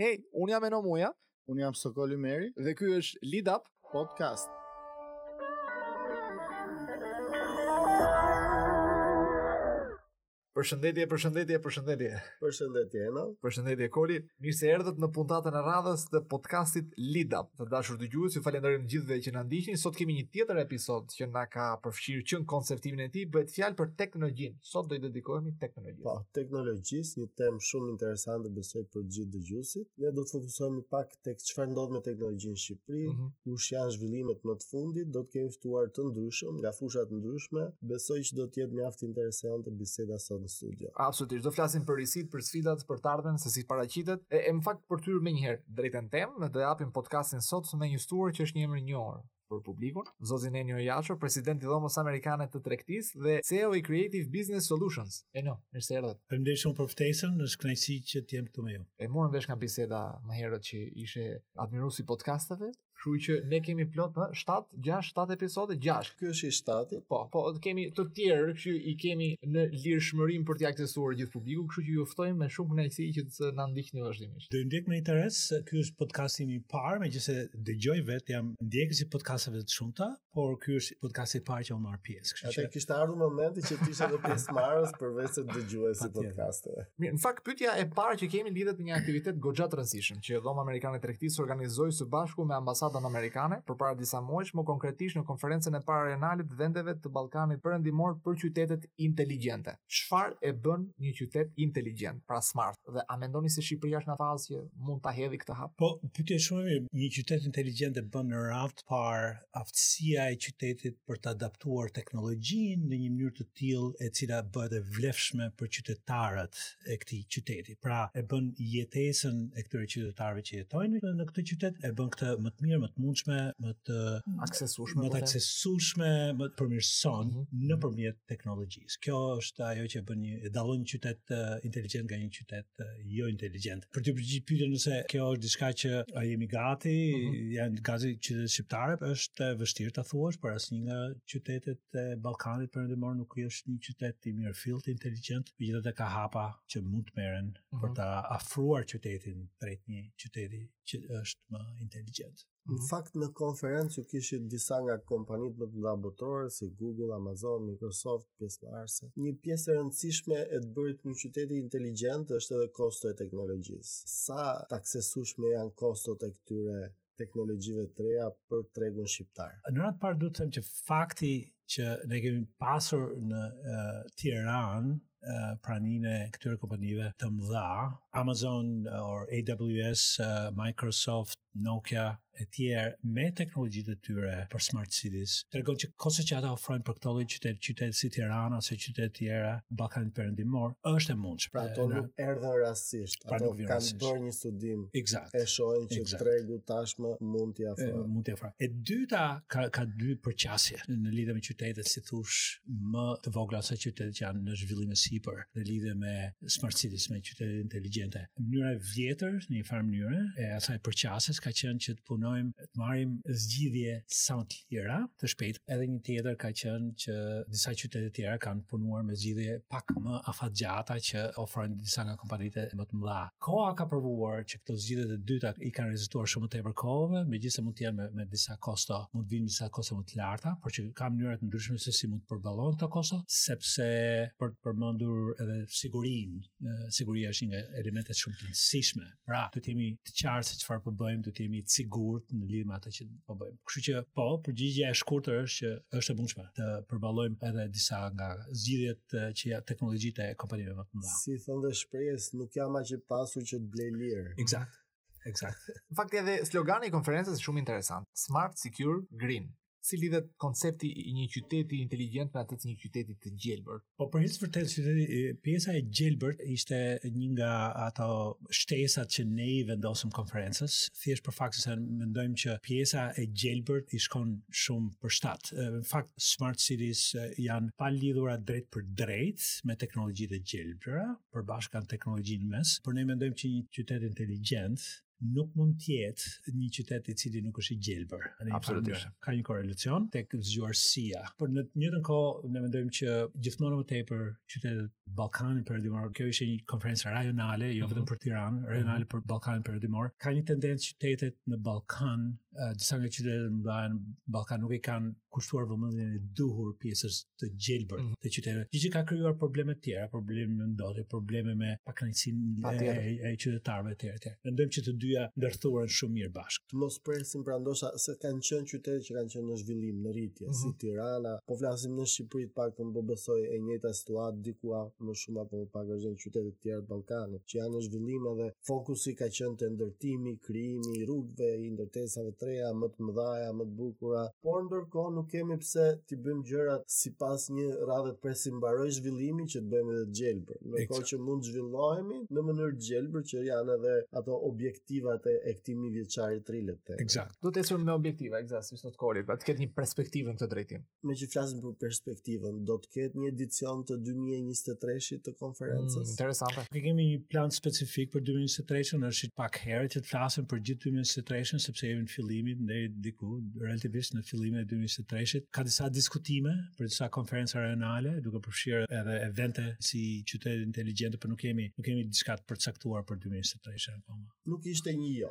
Hej, unë jam Eno Muja. Unë jam Sokol Ymeri. Dhe ky është Lead Up Podcast. Përshëndetje, përshëndetje, përshëndetje. Përshëndetje Eno. Përshëndetje Koli. Mirë se erdhët në puntatën e radhës të podcastit Lead Up. Të dashur dëgjues, ju falenderojmë gjithëve që na ndiqni. Sot kemi një tjetër episod që na ka përfshirë që në konceptimin e tij, bëhet fjalë për teknologjinë. Sot do i dedikohemi teknologjisë. Po, teknologjisë, një temë shumë interesante besoj për gjithë dëgjuesit. Ne do të fokusohemi pak tek çfarë ndodh me teknologjinë në Shqipëri, mm -hmm. kush janë zhvillimet më të fundit, do të kemi ftuar të ndryshëm nga fusha të ndryshme. Besoj që do të jetë mjaft interesante biseda sot në studio. Absolutisht, do flasim për risit, për sfidat, për të ardhmen se si paraqitet. E, e në fakt për t'hyrë menjëherë drejt e në temë, ne do hapim podcastin sot me një të ftuar që është një emër i njohur. për publikun, zotin Enio Jaço, president i Dhomës Amerikane të Tregtisë dhe CEO i Creative Business Solutions. Enio, mirë se erdhët. Faleminderit shumë për ftesën, është kënaqësi që të jem këtu me ju. E morëm vesh nga biseda më herët që ishe admirues i podcasteve, Kështu që ne kemi plot 7, 6, 7 episode, 6. Ky është i 7. Po, po, kemi të tjerë që i kemi në lirshmëri për t'i aksesuar gjithë publikun, kështu që ju ftojmë me shumë kënaqësi që të na ndiqni vazhdimisht. Do i ndjek me interes, ky është podcasti i parë, megjithëse dëgjoj vetë, jam ndjekës i podcasteve të shumta, por ky është podcasti i parë që unë marr pjesë. Kështu që... kishte ardhur momenti që të ishe dhe pjesëmarrës përveçse dëgjues i podcasteve. Mirë, në fakt, pyetja e parë që kemi lidhet me një aktivitet goxha të rëndësishëm, që Dhoma Amerikane e Tregtisë organizoi së bashku me ambasadën Amerikane, përpara disa muajsh, më konkretisht në konferencën e parë rajonale të vendeve të Ballkanit Perëndimor për qytetet inteligjente. çfarë e bën një qytet inteligjent, pra smart, dhe a mendoni se Shqipëria është në atë fazë që mund ta hedhë këtë hap? Po, pyetje shumë e mirë. Një qytet inteligjent e bën në radhë të parë aftësia e qytetit për të adaptuar teknologjinë në një mënyrë të tillë e cila bëhet e vlefshme për qytetarët e këtij qyteti. Pra, e bën jetesën e këtyre qytetarëve që jetojnë në këtë qytet, e bën atë më të mirë, më të mundshme, më të aksesueshme, më të aksesueshme, e përmirëson mm -hmm. nëpërmjet teknologjisë. Kjo është ajo që bën një e dallon një qytet inteligjent nga një qytet jo inteligjent. Për t'iu përgjigjur pyetjes nëse kjo është diçka që a jemi gati, uh mhm. -huh. janë gati qytetet shqiptare, është e vështirë ta thuash, por asnjë nga qytetet e Ballkanit Perëndimor nuk është një qytet i mirëfillt inteligjent, megjithatë ka hapa që mund të merren uh -huh. për mhm. ta afruar qytetin drejt një qyteti që është më inteligjent. Në mhm. fakt në konferencë që kishit disa nga kompanitë më të mëdha botërore si Google, Amazon, Microsoft, pjesëmarrëse. Një pjesë e rëndësishme e të bërit një qyteti inteligjent është edhe kosto e teknologjisë. Sa të aksesueshme janë kostot e këtyre teknologjive të reja për tregun shqiptar. Në radhë të parë duhet të them që fakti që ne kemi pasur në uh, Tiranë praninë e këtyre kompanive të mëdha, Amazon or AWS, Microsoft, Nokia e tjerë me teknologjitë e tyre për smart cities. Tregon që kostoja që ata ofrojnë për këto lloj qytete, qytete si Tirana ose qytete të tjera të Ballkanit Perëndimor, është e mundshme. Pra ato nuk erdhën rastësisht, pra ato kanë bërë një studim. Exact. E shohin që exact. tregu tashmë mund t'i afrojë. Mund t'i afrojë. E dyta ka ka dy përqasje në lidhje me qytetet si të thuash më të vogla ose qytetet që janë në zhvillim e sipër, në lidhje me smart cities me qytete inteligjente. Mënyra e vjetër në një farë mënyre e asaj përqasjes ka qenë që të punojmë, të marrim zgjidhje sa më të lira, të shpejta. Edhe një tjetër ka qenë që disa qytete të tjera kanë punuar me zgjidhje pak më afatgjata që ofrojnë disa nga kompanitë më të mëdha. Koha ka provuar që këto zgjidhjet e dyta i kanë rezistuar shumë më tepër kohëve, megjithëse mund të jenë me, me disa kosto mund të vinë me disa kosto më të larta, por që ka mënyra të ndryshme se si mund të përballohen këto kosto, sepse për të përmendur edhe sigurinë, siguria është një nga elementet shumë të rëndësishme. Pra, duhet të jemi të qartë se çfarë po bëjmë, duhet të jemi të sigurt në lidhje me atë që po bëjmë. Kështu që po, përgjigjja e shkurtër është që është e mundshme të përballojmë edhe disa nga zgjidhjet që ja teknologjitë e kompanive më të mëdha. Siç thotë dhe shprehja, nuk jam aq i pasur që të blej lirë. Eksakt. Exact. Në fakt edhe slogani i konferencës është shumë interesant. Smart, secure, green. Si lidhet koncepti i një qyteti inteligjent me atë të një qyteti të gjelbër? Po për hir të së vërtetës qyteti pjesa e gjelbërt ishte një nga ato shtesat që ne i vendosëm konferencës, thjesht për faktin se mendojmë që pjesa e gjelbërt i shkon shumë për shtat. Në fakt smart cities janë të palidhura drejtpërdrejt me teknologjitë e gjelbëra, përbashkët kanë teknologjinë në mes, por ne mendojmë që një qytet inteligjent nuk mund të jetë një qytet i cili nuk është i gjelbër. Absolutisht. Ka një korrelacion tek zgjuarësia. Por në të njëjtën kohë ne mendojmë që gjithmonë më tepër qytetet në Ballkanin Perëndimor, kjo ishte një konferencë rajonale, jo mhm. vetëm për Tiranë, mhm. rajonale për Ballkanin Perëndimor, ka një tendencë qytetet në Ballkan, disa nga qytetet në Ballkan nuk i kanë kushtuar vëmendjen e duhur pjesës të gjelbër mm -hmm. të qyteteve. Gjë që ka krijuar probleme të tjera, probleme me ndotje, probleme me pakënaqësinë e, e qytetarëve e tjera e tjera. Mendojmë që të dyja ndërthuren shumë mirë bashkë. Të mos presim pra ndoshta se kanë qenë qytete që kanë qenë në zhvillim, në rritje, mm -hmm. si mhm. Tirana, po flasim në Shqipëri të paktën po besoj e njëjta situatë diku më shumë apo më pak është në qytete të tjera të Ballkanit, që janë në zhvillim edhe Fokusi ka qenë te ndërtimi, krijimi i rrugëve, i ndërtesave të reja, më të mëdha, më të bukura. Por ndërkohë nuk kemi pse t'i bëjmë gjërat sipas një radhe të presim të mbarojë zhvillimi që të bëhemi edhe të gjelbër. Ndërkohë që mund të zhvillohemi në mënyrë të gjelbër që janë edhe ato objektivat e, e këtij mijëvjeçari të ri le të themi. Eksakt. Duhet ecur me objektiva, eksakt, si sot korrekt, pra të ketë një perspektivë në këtë drejtim. meqë flasim për perspektivën, do të ketë një edicion të 2023-shit të konferencës? Mm, interesante. Ne kemi një plan specifik për 2023-shin, është pak herët që të flasim për gjithë 2023-shin, sepse jemi në fillim, deri diku, relativisht në fillimin e 2023-shit. Ka disa diskutime për disa konferenca rajonale, duke përfshirë edhe evente si qytetet inteligjente, por nuk kemi, nuk kemi diçka të përcaktuar për 2023-shin. nuk ishte një jo.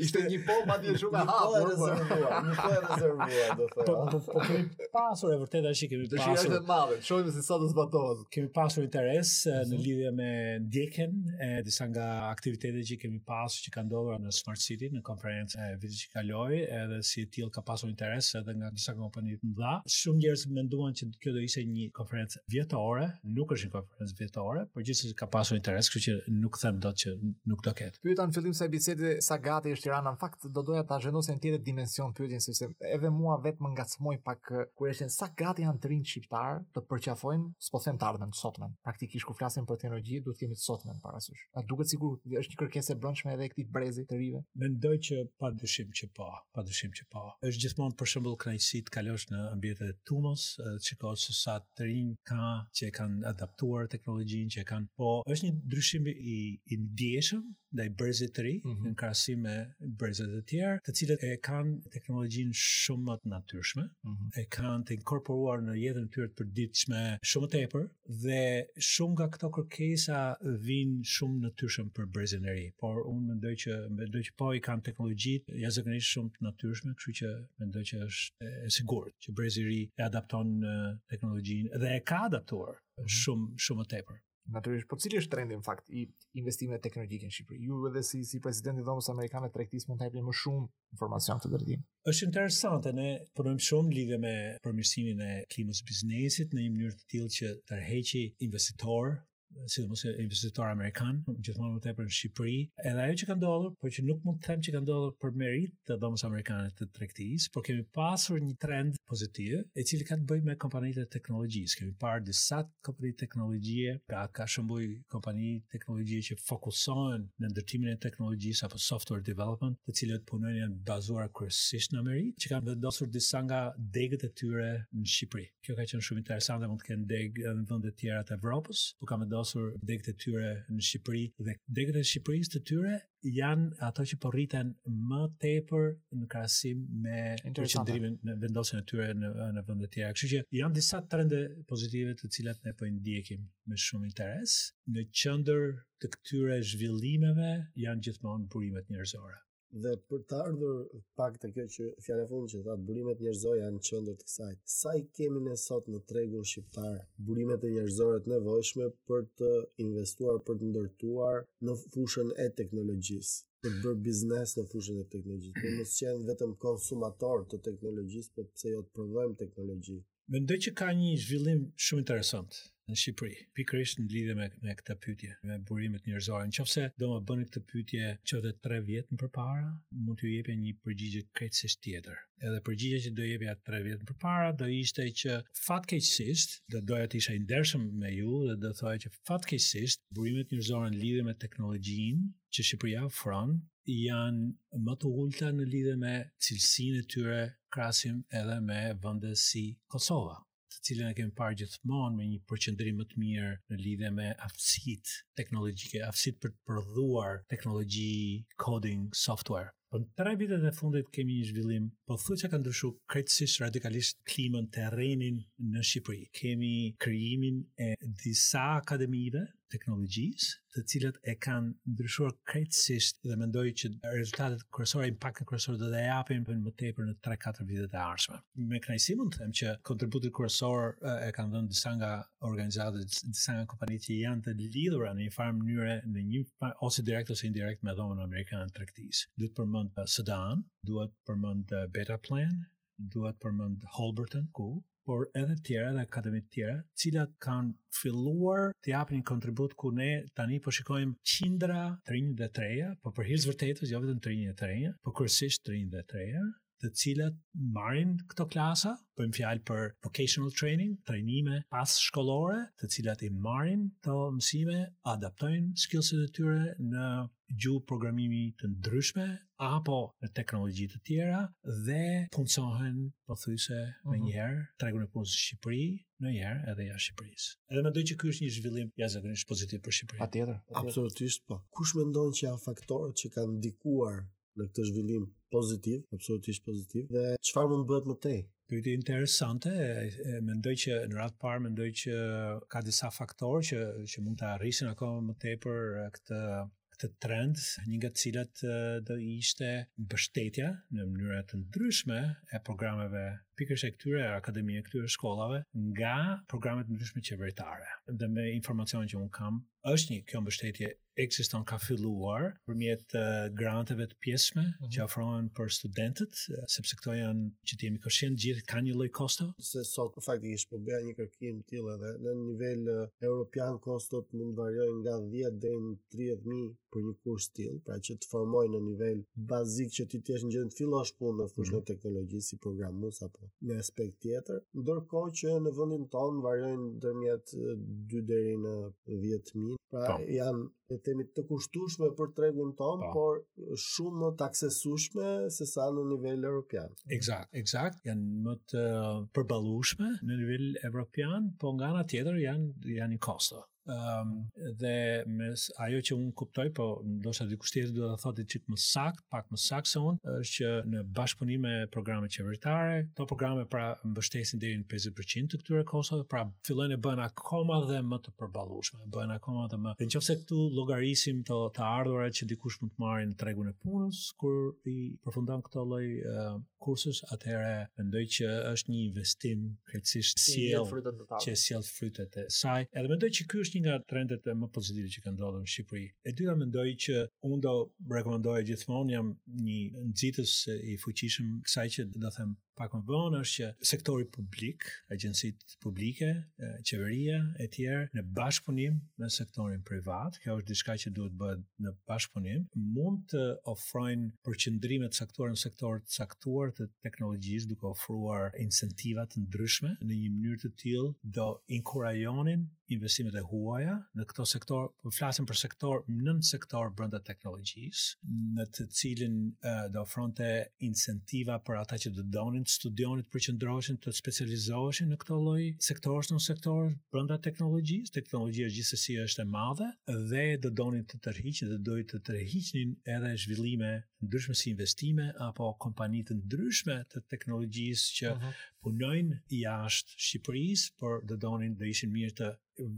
Ishte një po madje shumë e hapur. Një po e rezervuar, një po e rezervuar, do thotë. Po po po kemi pasur e vërteta është kemi pasur. Dëshira është e madhe. Shohim se sa do zbatohet. Kemi pasur interes eh, në mhm. lidhje me ndjekjen e disa nga aktivitetet që kemi pasur që kanë ndodhur në Smart City në konferencën e vitit që kaloi, edhe si e tillë ka pasur interes edhe nga disa kompani të mëdha. Shumë njerëz menduan që kjo do ishte një konferencë vjetore, nuk është një konferencë vjetore, por gjithsesi ka pasur interes, kështu që nuk them dot që nuk do ketë. Pyeta në fillim të bisedës sa gati është Tirana, në fakt do doja ta zhvendosja në tjetër dimension pyetjen sepse edhe mua vetë më ngacmoi pak kureshtja sa gati janë të rinjtë shqiptarë të përqafojnë, s'po them të ardhmen të sotmen. Praktikisht kur flasim për teknologji, duhet të kemi të sotmen parasysh. A duket sikur është një kërkesë e brendshme edhe e këtij brezi të rinjve? Mendoj që pa dyshim që po, pa dyshim që po. Është gjithmonë për shembull kënaqësi të kalosh në ambientet e Tumos, të shikosh se sa të rinj ka që e kanë adaptuar teknologjinë, që e kanë po, është një ndryshim i i ndjeshëm ndaj brezit të ri mm -hmm. në krahasim me brezet e tjerë, të cilët e kanë teknologjinë shumë më të natyrshme, mm -hmm. e kanë të inkorporuar në jetën e tyre të përditshme shumë më tepër dhe shumë nga këto kërkesa vijnë shumë natyrshëm për brezin e ri, por unë mendoj që mendoj që po i kanë teknologjitë jashtëzakonisht shumë të natyrshme, kështu që mendoj që është e sigurt. që brezi i ri e adapton teknologjinë dhe e ka adaptuar mm -hmm. shumë shumë më tepër. Natyrisht, po cili është trendi në fakt i investimeve teknologjike në Shqipëri? Ju edhe si si presidenti i Dhomës Amerikane të Tregtisë mund të na jepni më shumë informacion në këtë drejtim. Është interesante ne punojmë shumë në lidhje me përmirësimin e klimës së biznesit në një mënyrë të tillë që të tërheqim investitorë sidomos investitorë amerikanë, gjithmonë më tepër në Shqipëri. Edhe ajo që ka ndodhur, por që nuk mund të them që ka ndodhur për meritë të dhomës amerikane të tregtisë, por kemi pasur një trend pozitiv, i cili ka të bëjë me kompanitë e teknologjisë. Kemi parë disa kompani teknologjie, ka ka shembuj kompani teknologjie që fokusohen në ndërtimin e teknologjisë apo software development, të cilat punojnë janë bazuar kryesisht në Amerikë, që kanë vendosur disa nga degët e tyre në Shqipëri. Kjo ka qenë shumë interesante, mund të kenë degë edhe në vende të tjera të Evropës, po kanë vendosur degët e tyre në Shqipëri dhe degët e Shqipërisë të tyre janë ato që po rriten më tepër në krahasim me përqendrimin në vendosjen e tyre në në vende të tjera. Kështu që janë disa trende pozitive të cilat ne po i ndjekim me shumë interes. Në qendër të këtyre zhvillimeve janë gjithmonë burimet njerëzore. Dhe për të ardhur pak te kjo që fjala fund që thatë burimet njerëzore janë në qendër të kësaj. Sa i kemi ne sot në tregun shqiptar burimet e njerëzore të nevojshme për të investuar, për të ndërtuar në fushën e teknologjisë, për të bërë biznes në fushën e teknologjisë. Për mos qenë vetëm konsumatorë të teknologjisë, por pse jo të prodhojmë teknologji. Mendoj që ka një zhvillim shumë interesant në Shqipëri, pikërisht në lidhje me me këtë pyetje, me burimet njerëzore. Në qoftë se do ma bënit këtë pyetje qoftë 3 vjet më përpara, mund t'ju jepja një përgjigje krejtësisht tjetër. Edhe përgjigja që do jepja 3 vjet më përpara do ishte që fatkeqësisht, do doja të isha i ndershëm me ju dhe do thoja që fatkeqësisht burimet njerëzore në lidhje me teknologjinë që Shqipëria ofron janë më të ulta në lidhje me cilësinë e tyre krahasim edhe me vende si Kosova të cilën e kemi parë gjithmonë me një përqendrim më të mirë në lidhje me aftësitë teknologjike, aftësitë për të prodhuar teknologji coding software. Po në tre vitet e fundit kemi një zhvillim, pothuajse ka ndryshu krejtësisht radikalisht klimën, terrenin në Shqipëri. Kemi krijimin e disa akademive, teknologjisë, të cilat e kanë ndryshuar krejtësisht dhe mendoj që rezultatet kryesore, impaktin kryesor do të japin për më tepër në 3-4 vitet e ardhshme. Me kënaqësi mund të them që kontributin kryesor e kanë dhënë disa nga organizatat, disa nga kompanitë që janë të lidhura në një farë mënyre në një ose direkt ose indirekt me dhomën amerikane të tregtisë. Duhet përmend SDA-n, duhet përmend Beta Plan, duhet përmend Holberton ku por edhe të tjera edhe akademi të tjera, të cilat kanë filluar të japin një kontribut ku ne tani po shikojmë qindra të rinj dhe të reja, po për hir të vërtetës, jo vetëm të rinj dhe të reja, po kryesisht të rinj dhe të reja, të cilat marrin këto klasa, bëjmë fjalë për vocational training, trajnime pas shkollore, të cilat i marrin këto mësime, adaptojnë skillset e tyre në gjuhë programimi të ndryshme apo në teknologji të tjera dhe punësohen pothuajse menjëherë mhm në tregun e punës në Shqipëri nganjëherë edhe jashtë Shqipërisë. Edhe mendoj që ky është një zhvillim jashtëzakonisht pozitiv për Shqipërinë. Patjetër, absolutisht po. Kush mendon që janë faktorët që kanë ndikuar në këtë zhvillim pozitiv, absolutisht pozitiv, dhe çfarë mund bëhet më tej? Pyetje interesante, mendoj që në radhë të parë mendoj që ka disa faktorë që që mund ta rrisin akoma më tepër këtë këtë trend, një nga të cilat do ishte mbështetja në mënyra të ndryshme e programeve pikërisht e këtyre akademive, këtyre shkollave nga programe të ndryshme qeveritare. Dhe me informacionin që unë kam, është një kjo mbështetje ekziston ka filluar përmjet granteve të pjesshme mm -hmm. që ofrohen për studentët, sepse këto janë që të jemi koshient të gjithë kanë një lloj kosto. Se sot faktikisht po bëja një kërkim të tillë edhe në nivel europian kostot mund të variojnë nga 10 deri në 30 mijë për një kurs të tillë, pra që të formojë në nivel bazik që ti të jesh në gjendje të fillosh punë në fushën mm -hmm. e teknologjisë si programues apo një aspekt tjetër, ndërkohë që në vendin tonë variojnë ndërmjet 2 deri në 10000. Pra janë le të themi të kushtueshme për tregun tonë, po. por shumë më të aksesueshme se sa në nivel europian. Eksakt, eksakt, janë më të përballueshme në nivel evropian, po nga ana tjetër janë janë kosto. Um, dhe me sa ajo që unë kuptoj, po ndoshta dikush tjetër do ta thotë çik më saktë, pak më saktë se unë, është që në bashkëpunim me programet qeveritare, këto programe pra mbështesin deri në 50% të këtyre kostove, pra fillojnë të bëhen akoma dhe më të përballueshme, bëhen akoma dhe më. Në qoftë se këtu llogarisim të të ardhurat që dikush mund të marrë në tregun e punës, kur i përfundon këto lloj uh, kursesh, atëherë mendoj që është një investim krejtësisht sjell që sjell frytet e saj. Edhe mendoj që ky është një nga trendet më pozitive që kanë ndodhur në Shqipëri. E dyta mendoj që unë do rekomandoja gjithmonë jam një nxitës i fuqishëm i kësaj që do them pak më vonë është që sektori publik, agjencitë publike, qeveria e të tjerë në bashkëpunim me sektorin privat, kjo është diçka që duhet bëhet në bashkëpunim, mund të ofrojnë përqendrime të caktuara në sektorë të caktuar të teknologjisë duke ofruar incentiva të ndryshme në një mënyrë të tillë do inkurajonin investimet e huaja në këto sektorë, po flasim për sektorë nënsektorë brenda teknologjisë, në të cilin uh, do ofronte incentiva për ata që do donin të studionin, të përqendroheshin, të specializoheshin në këto lloj sektorësh nënsektorë brenda teknologjisë. Teknologjia gjithsesi është e madhe dhe do donin të tërhiqnin dhe do të tërhiqnin edhe zhvillime të ndryshme si investime apo kompani të ndryshme të teknologjisë që uh mhm. -huh. punojnë jashtë Shqipërisë, por do donin do ishin mirë të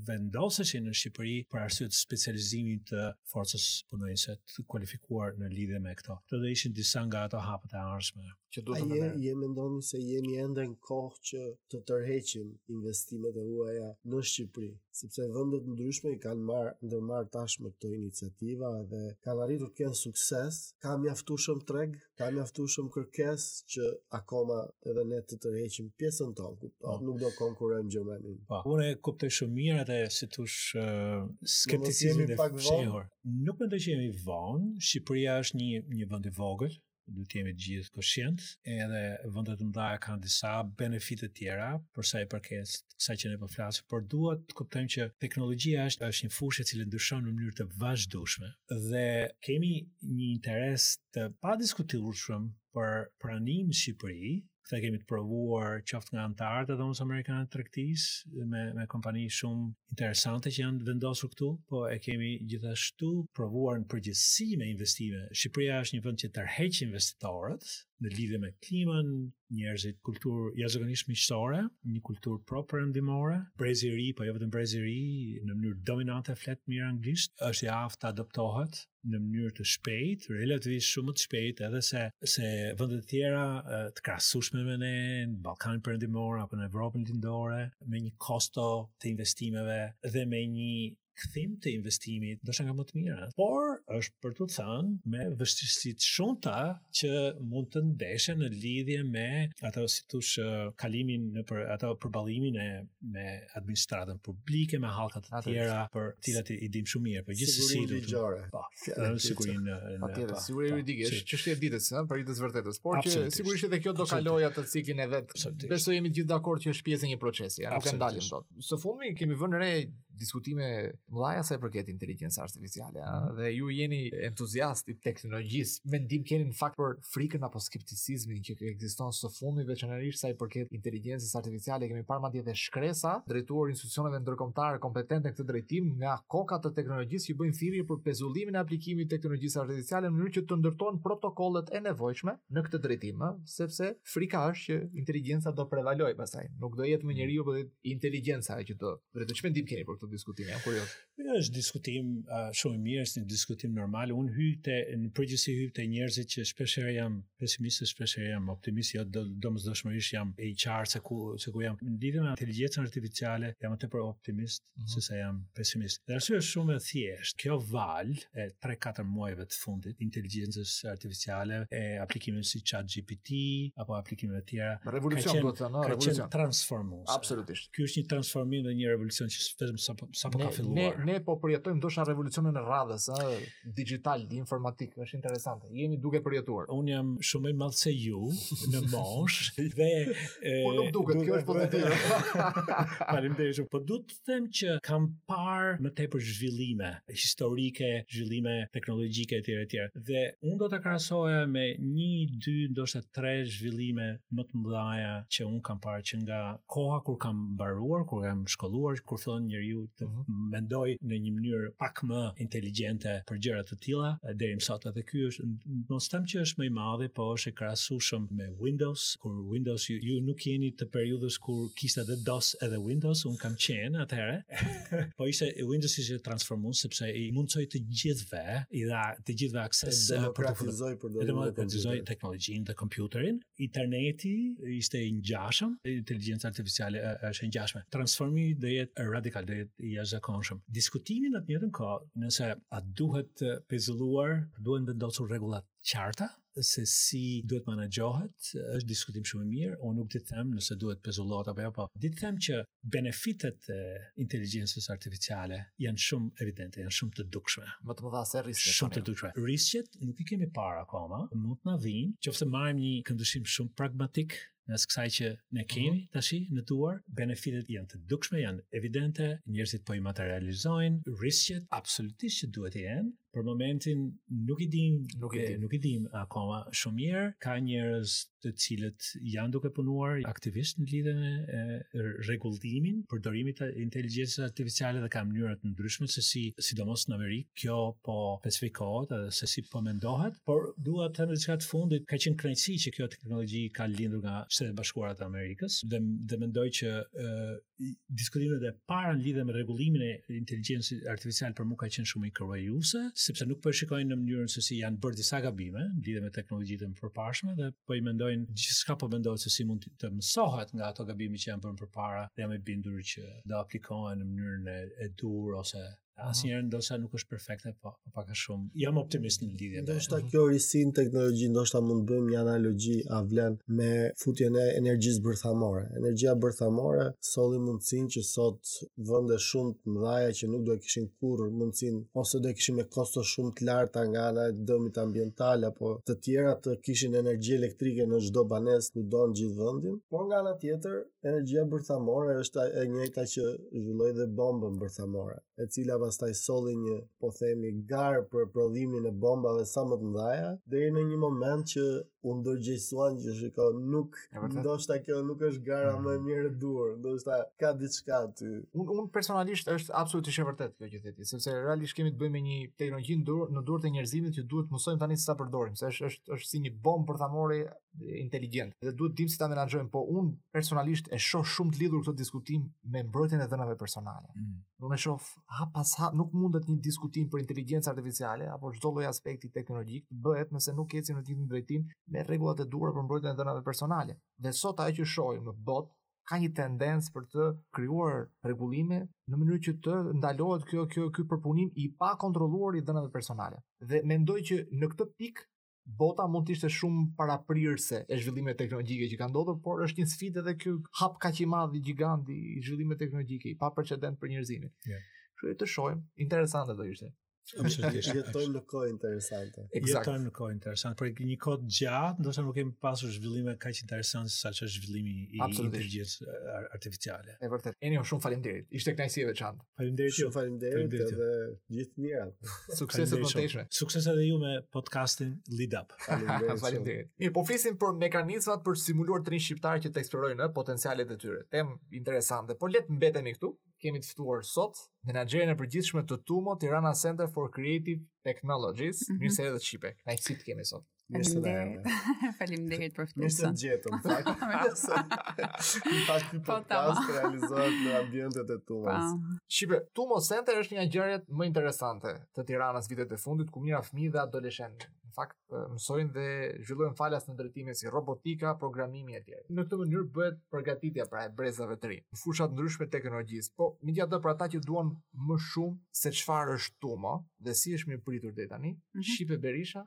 vendoseshin në Shqipëri për arsye të specializimit të forcës punonjëse të kualifikuar në lidhje me këto. Këto do ishin disa nga ato hapat e ardhshme. A e mendoni se jemi ende në kohë që të tërheqim investimet e huaja në Shqipëri, sepse vende të ndryshme i kanë marrë ndërmarrë tashmë këto iniciativa dhe kanë arritur të kenë sukses, ka mjaftueshëm treg ka mjaftueshëm kërkesë që akoma edhe ne të tërheqim pjesën tonë, kupton? Po. Nuk do konkurrojmë Gjermaninë. Po, unë e kuptoj shumë mirë atë si thosh skepticizmin dhe pak vonë. Nuk mendoj që jemi vonë. Shqipëria është një një vend i vogël, duhet të jemi të gjithë koshientë, edhe vendet e mëdha kanë disa benefite të tjera për sa i përket kësaj që ne po flasim, por duhet të kuptojmë që teknologjia është është një fushë e cila ndryshon në mënyrë të vazhdueshme dhe kemi një interes të padiskutueshëm për praninë në Shqipëri, këtë e kemi të provuar qoftë nga anëtarët e dhomës amerikane të tregtisë me me kompani shumë interesante që janë vendosur këtu, po e kemi gjithashtu të provuar në përgjithësi me investime. Shqipëria është një vend që tërheq investitorët në lidhje me klimën, njerëzit, kulturë jashtëzakonisht miqësore, një kulturë pro perëndimore, brezi i ri, po jo vetëm brezi i ri, në mënyrë dominante flet mirë anglisht, është i aftë të adoptohet, në mënyrë të shpejt, relativisht shumë më të shpejt, edhe se se vendet e tjera të krahasueshme me ne, në Ballkanin Perëndimor apo në Evropën Lindore, me një kosto të investimeve dhe me një kthim të investimit, ndoshta nga më të mira. Por është për t'u thënë me vështirësi të shumta që mund të ndeshen në lidhje me ato si thosh kalimin nëpër ato përballimin e me administratën publike, me hallka të tjera, për të cilat i dim shumë mirë, por gjithsesi do të gjore. Po, sigurisht në në atë siguri juridike, është çështje e ditës, ëh, për ditës vërtetës. Por që sigurisht edhe kjo do kalojë atë ciklin e vet. Besoj jemi të gjithë dakord që është pjesë e një procesi, ja, nuk e ndalim dot. Së fundmi kemi vënë re diskutime të mëdha sa i përket inteligjencës artificiale, a? Mhm. dhe ju jeni entuziast i teknologjisë, ç'mendim keni në fakt për frikën apo skepticizmin që ekziston së fundi veçanërisht sa i përket inteligjencës artificiale, kemi parë madje edhe shkresa drejtuar institucioneve ndërkombëtare kompetente në këtë drejtim nga koka të teknologjisë që bëjnë thirrje për pezullimin e aplikimit të teknologjisë artificiale në mënyrë që të ndërtohen protokollet e nevojshme në këtë drejtim, a? sepse frika është që inteligjenca do prevalojë pastaj, nuk do jetë më njeriu, por inteligjenca që do Dhe ç'mendim keni për këtë diskutim, jam kurioz. Ja, është diskutim uh, shumë i mirë, është një diskutim normal. Unë hyj te në përgjithësi hyj te njerëzit që shpesh herë jam pesimist, shpesh herë jam optimist, jo domosdoshmërisht jam i qartë se ku se ku jam. Në lidhje me inteligjencën artificiale, jam më tepër optimist mm -hmm. sesa jam pesimist. Dhe arsyeja është shumë e thjeshtë. Kjo valë e 3-4 muajve të fundit e inteligjencës artificiale e aplikimeve si ChatGPT apo aplikimeve të tjera. Revolucion domethënë, revolucion. Ka transformues. Absolutisht. Ky është një transformim dhe një revolucion që vetëm sapo, sapo ka filluar. Ne ne po përjetojmë ndoshta revolucionin e radhës, ë, digital, informatik, është interesante. Jemi duke përjetuar. Unë jam shumë më i madh se ju në moshë dhe e, po nuk duket, kjo është pozitive. Faleminderit. Po duhet them që kam parë më tepër zhvillime historike, zhvillime teknologjike etj etj. Dhe unë do ta krahasoja me 1, 2, ndoshta 3 zhvillime më të mëdha që unë kam parë që nga koha kur kam mbaruar, kur jam shkolluar, kur fillon njeriu të mhm. mendojë në një mënyrë pak më inteligjente për gjëra të tilla deri më sot. Dhe ky është mos them që është më i madhi, po është e krahasueshme me Windows, kur Windows ju, ju nuk jeni të periudhës kur kishte edhe DOS edhe Windows, unë kam qenë atëherë. po ishte Windows ishte transformues sepse i mundësoi të gjithëve, i dha të gjithëve akses dhe demokratizoi për dorë. Demokratizoi teknologjinë dhe kompjuterin. Interneti ishte i ngjashëm, inteligjenca artificiale është e ngjashme. Transformimi do jetë radikal, do jetë i jashtëzakonshëm. Diskutimi në të njëjtën kohë, nëse a duhet pezulluar, duhen vendosur rregulla të qarta, se si duhet të menaxhohet, është diskutim shumë i mirë. Unë nuk di të them nëse duhet të pezullohet apo jo, po di të them që benefitet e inteligjencës artificiale janë shumë evidente, janë shumë të dukshme. Më të mëdha se risqet. Shumë të dukshme. Risqet nuk i kemi parë akoma, mund të na vijnë, në qoftë se marrim një këndvështrim shumë pragmatik mes kësaj që ne mhm. kemi tashi në duar, benefitet janë të dukshme, janë evidente, njerëzit po i materializojnë, risqet absolutisht që duhet të jenë, për momentin nuk i dimë, nuk i dimë, nuk i dimë akoma shumë mirë. Ka njerëz të cilët janë duke punuar aktivisht në lidhje me rregullimin, përdorimin e inteligjencës artificiale dhe ka mënyra të ndryshme se si sidomos në Amerikë kjo po specifikohet edhe se si po mendohet, por dua të them diçka të fundit, ka qenë krenari që kjo teknologji ka lindur nga Shtetet e Bashkuara të Amerikës dhe dhe mendoj që ë diskutimet e para në lidhje me rregullimin e inteligjencës artificiale për mua kanë qenë shumë inkurajuese, sepse nuk po e shikojnë në mënyrën se si janë bërë disa gabime në lidhje me teknologjitë e mëparshme dhe po i mendojnë gjithçka po mendohet se si mund të mësohet nga ato gabime që janë bërë përpara dhe jam i bindur që do aplikohen në mënyrën e, e duhur ose Asnjëherë ndoshta nuk është perfekte, po, po pak a shumë. Jam optimist në lidhje me. Ndoshta kjo risi në teknologji, ndoshta mund të bëjmë një analogji Arvin me futjen e energjisë bërthamore. Energjia bërthamore solli mundësinë që sot vende shumë të mëdha që nuk do të kishin kurrë mundësinë ose do të kishin me kosto shumë të larta nga ana e dëmit ambiental apo të tjera të kishin energji elektrike në çdo banesë kudo në gjithë vendin. Por nga ana tjetër, Energjia bërthamore është e njëjta që zhvilloi dhe bombën bërthamore, e cila pastaj solli një, po themi, garë për prodhimin e bombave sa më të mëdha, deri në një moment që u ndërgjegjësuan që shiko, nuk ndoshta kjo nuk është gara më e mirë e duhur, ndoshta ka diçka aty. Unë unë personalisht është absolutisht e vërtetë kjo që thatë, sepse realisht kemi të bëjmë me një teknologji në duart e njerëzimit që duhet të mësojmë tani si ta përdorim, se është është është si një bombë bërthamore inteligjent dhe duhet dim si ta menaxhojmë, po un personalisht e shoh shumë të lidhur këtë diskutim me mbrojtjen e të dhënave personale. Mm. Unë e shoh hap pas hap nuk mundet një diskutim për inteligjencë artificiale apo çdo lloj aspekti teknologjik të bëhet nëse nuk ecim në të njëjtin drejtim me rregullat e duhura për mbrojtjen e të dhënave personale. Dhe sot ajo që shohim në botë ka një tendencë për të krijuar rregullime në mënyrë që të ndalohet kjo kjo ky përpunim i pakontrolluar i të dhënave personale. Dhe mendoj që në këtë pikë bota mund të ishte shumë paraprirëse e zhvillimeve teknologjike që kanë ndodhur, por është një sfidë edhe ky hap kaq i madh, gjigant i zhvillimeve teknologjike, i paprecedent për njerëzimin. Yeah. Kështu të shohim, interesante do ishte. Absolutisht. Jetojmë në kohë interesante. Exact. Jetojmë në kohë interesante. Për një kohë të gjatë, ndoshta nuk kemi pasur zhvillime kaq interesante sa ç'është zhvillimi i inteligjencës artificiale. Është e vërtetë. Eni, shumë faleminderit. Ishte kënaqësi e veçantë. Faleminderit ju. Faleminderit edhe gjithë të mirat. Suksese të mëtejshme. Suksese edhe ju me podcastin Lead Up. Faleminderit. Mirë, po flisim për mekanizmat për të stimuluar të rinjtë shqiptarë që të eksplorojnë potencialet e tyre. Temë interesante, por le të mbetemi këtu. Kemi të ftuar sot menaxheren e përgjithshëm të Tumo Tirana Center for Creative Technologies, mm -hmm. mirë se erdhe Shqipe. Ai çip kemi sot. Mirë se erdhe edhe. Faleminderit për ftesën. Mirë se të gjetëm. Në fakt ky po, podcast po. realizohet në ambientet e Tumos. Po. Shqipe, Tumo Center është një nga gjërat më interesante të Tiranës vitet e fundit ku mijëra fëmijë dhe adoleshentë në fakt mësojnë dhe zhvillojnë falas në drejtime si robotika, programimi etj. Në këtë mënyrë bëhet përgatitja pra e brezave të rinj. Në fusha të ndryshme të teknologjisë, po megjithatë për ata që duan më shumë se çfarë është Tumo dhe si është mirëpritur deri tani, mm -hmm. Shqipe Berisha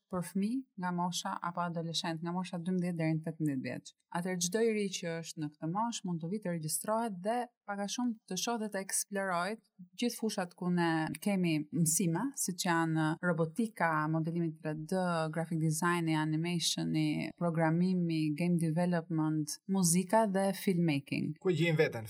për fëmijë nga mosha apo adoleshentë nga mosha dymbëdhjetë deri në tetëmbëdhjetë vjeç. Atëherë çdo i ri që është në këtë moshë mund të vijë të regjistrohet dhe pak a shumë të shohë dhe të eksplorojë gjithë fushat ku ne kemi mësime, siç janë robotika, modelimi 3D, graphic design, animation, programimi, game development, muzika dhe filmmaking. Ku e gjejnë veten?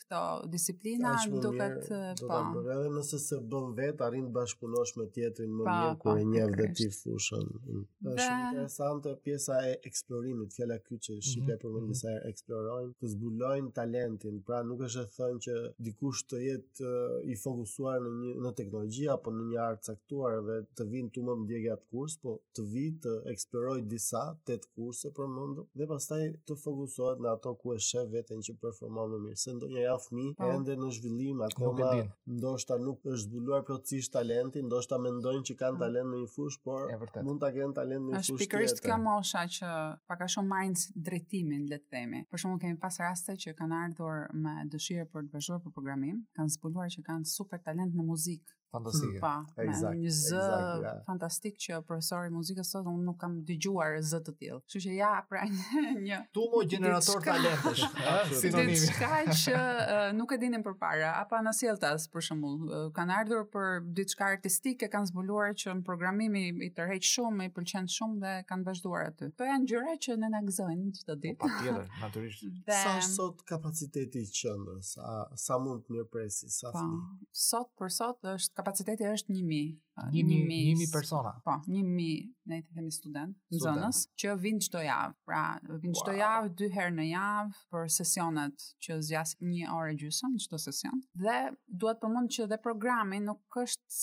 këto disiplina duket po. Do të bëj edhe nëse se bën vetë, arrin të bashkëpunosh me tjetrin më mirë kur e njeh edhe ti fushën. Është shumë interesante pjesa e eksplorimit, fjala kyçe, mhm, Shqipe, për mendimin mhm. se eksplorojnë, të zbulojnë talentin. Pra nuk është e thënë që dikush të jetë i fokusuar në një në teknologji apo në një art të caktuar dhe të vijë në Tumo të ndjekë atë kurs, po të vijë të eksplorojë disa tet kurse që përmende dhe pastaj të fokusohet në ato ku e shef veten që performon më mirë. Se ndonjë janë fëmijë po. ende në zhvillim akoma ndoshta nuk është zbuluar plotësisht talenti, ndoshta mendojnë që kanë po. talent në një fushë, por mund ta kenë talent në një fushë tjetër. Është pikërisht kjo mosha që pak a shumë marrin drejtimin, le të themi. Për shembull kemi pas raste që kanë ardhur me dëshirë për të vazhduar për programim, kanë zbuluar që kanë super talent në muzikë Fantastike. Pa, exact, një zë exact, yeah. fantastik që profesori i muzikës thotë unë nuk kam dëgjuar zë të tillë. Kështu që ja pra një TUMO gjenerator talentesh, sinonimi. Diçka që uh, nuk e dinim përpara, apo anasjelltas për shembull, uh, kanë ardhur për diçka artistike, kanë zbuluar që programimi i tërheq shumë, i pëlqen shumë dhe kanë vazhduar aty. Këto janë gjëra që ne na gëzojnë çdo ditë. Po, patjetër, natyrisht. Sa sot kapaciteti i qendrës, sa mund të mirëpresë, sa fëmijë. sot për sot është kapaciteti është 1000. 1000 1000 persona. Po, 1000 ne i themi student, nxënës që vijnë çdo javë. Pra, vijnë çdo wow. javë dy herë në javë për sesionet që zgjasin 1 orë e gjysmë çdo sesion. Dhe dua të përmend që dhe programi nuk është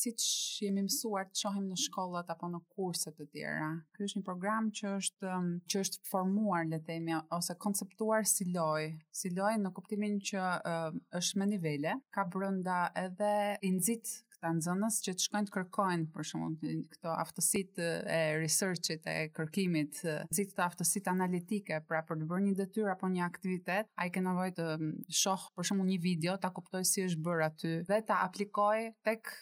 siç jemi mësuar të shohim në shkollat apo në kurset e tjera. Ky është një program që është që është formuar le të themi ose konceptuar si lojë, si lojë në kuptimin që uh, është me nivele, ka brenda edhe i nxit këta nxënës që të shkojnë të kërkojnë për shembull këto aftësitë e researchit e kërkimit, nxit këto aftësitë analitike, pra për të bërë një detyrë apo një aktivitet, ai ka nevojë të shohë për shembull një video, ta kuptojë si është bërë aty dhe ta aplikojë tek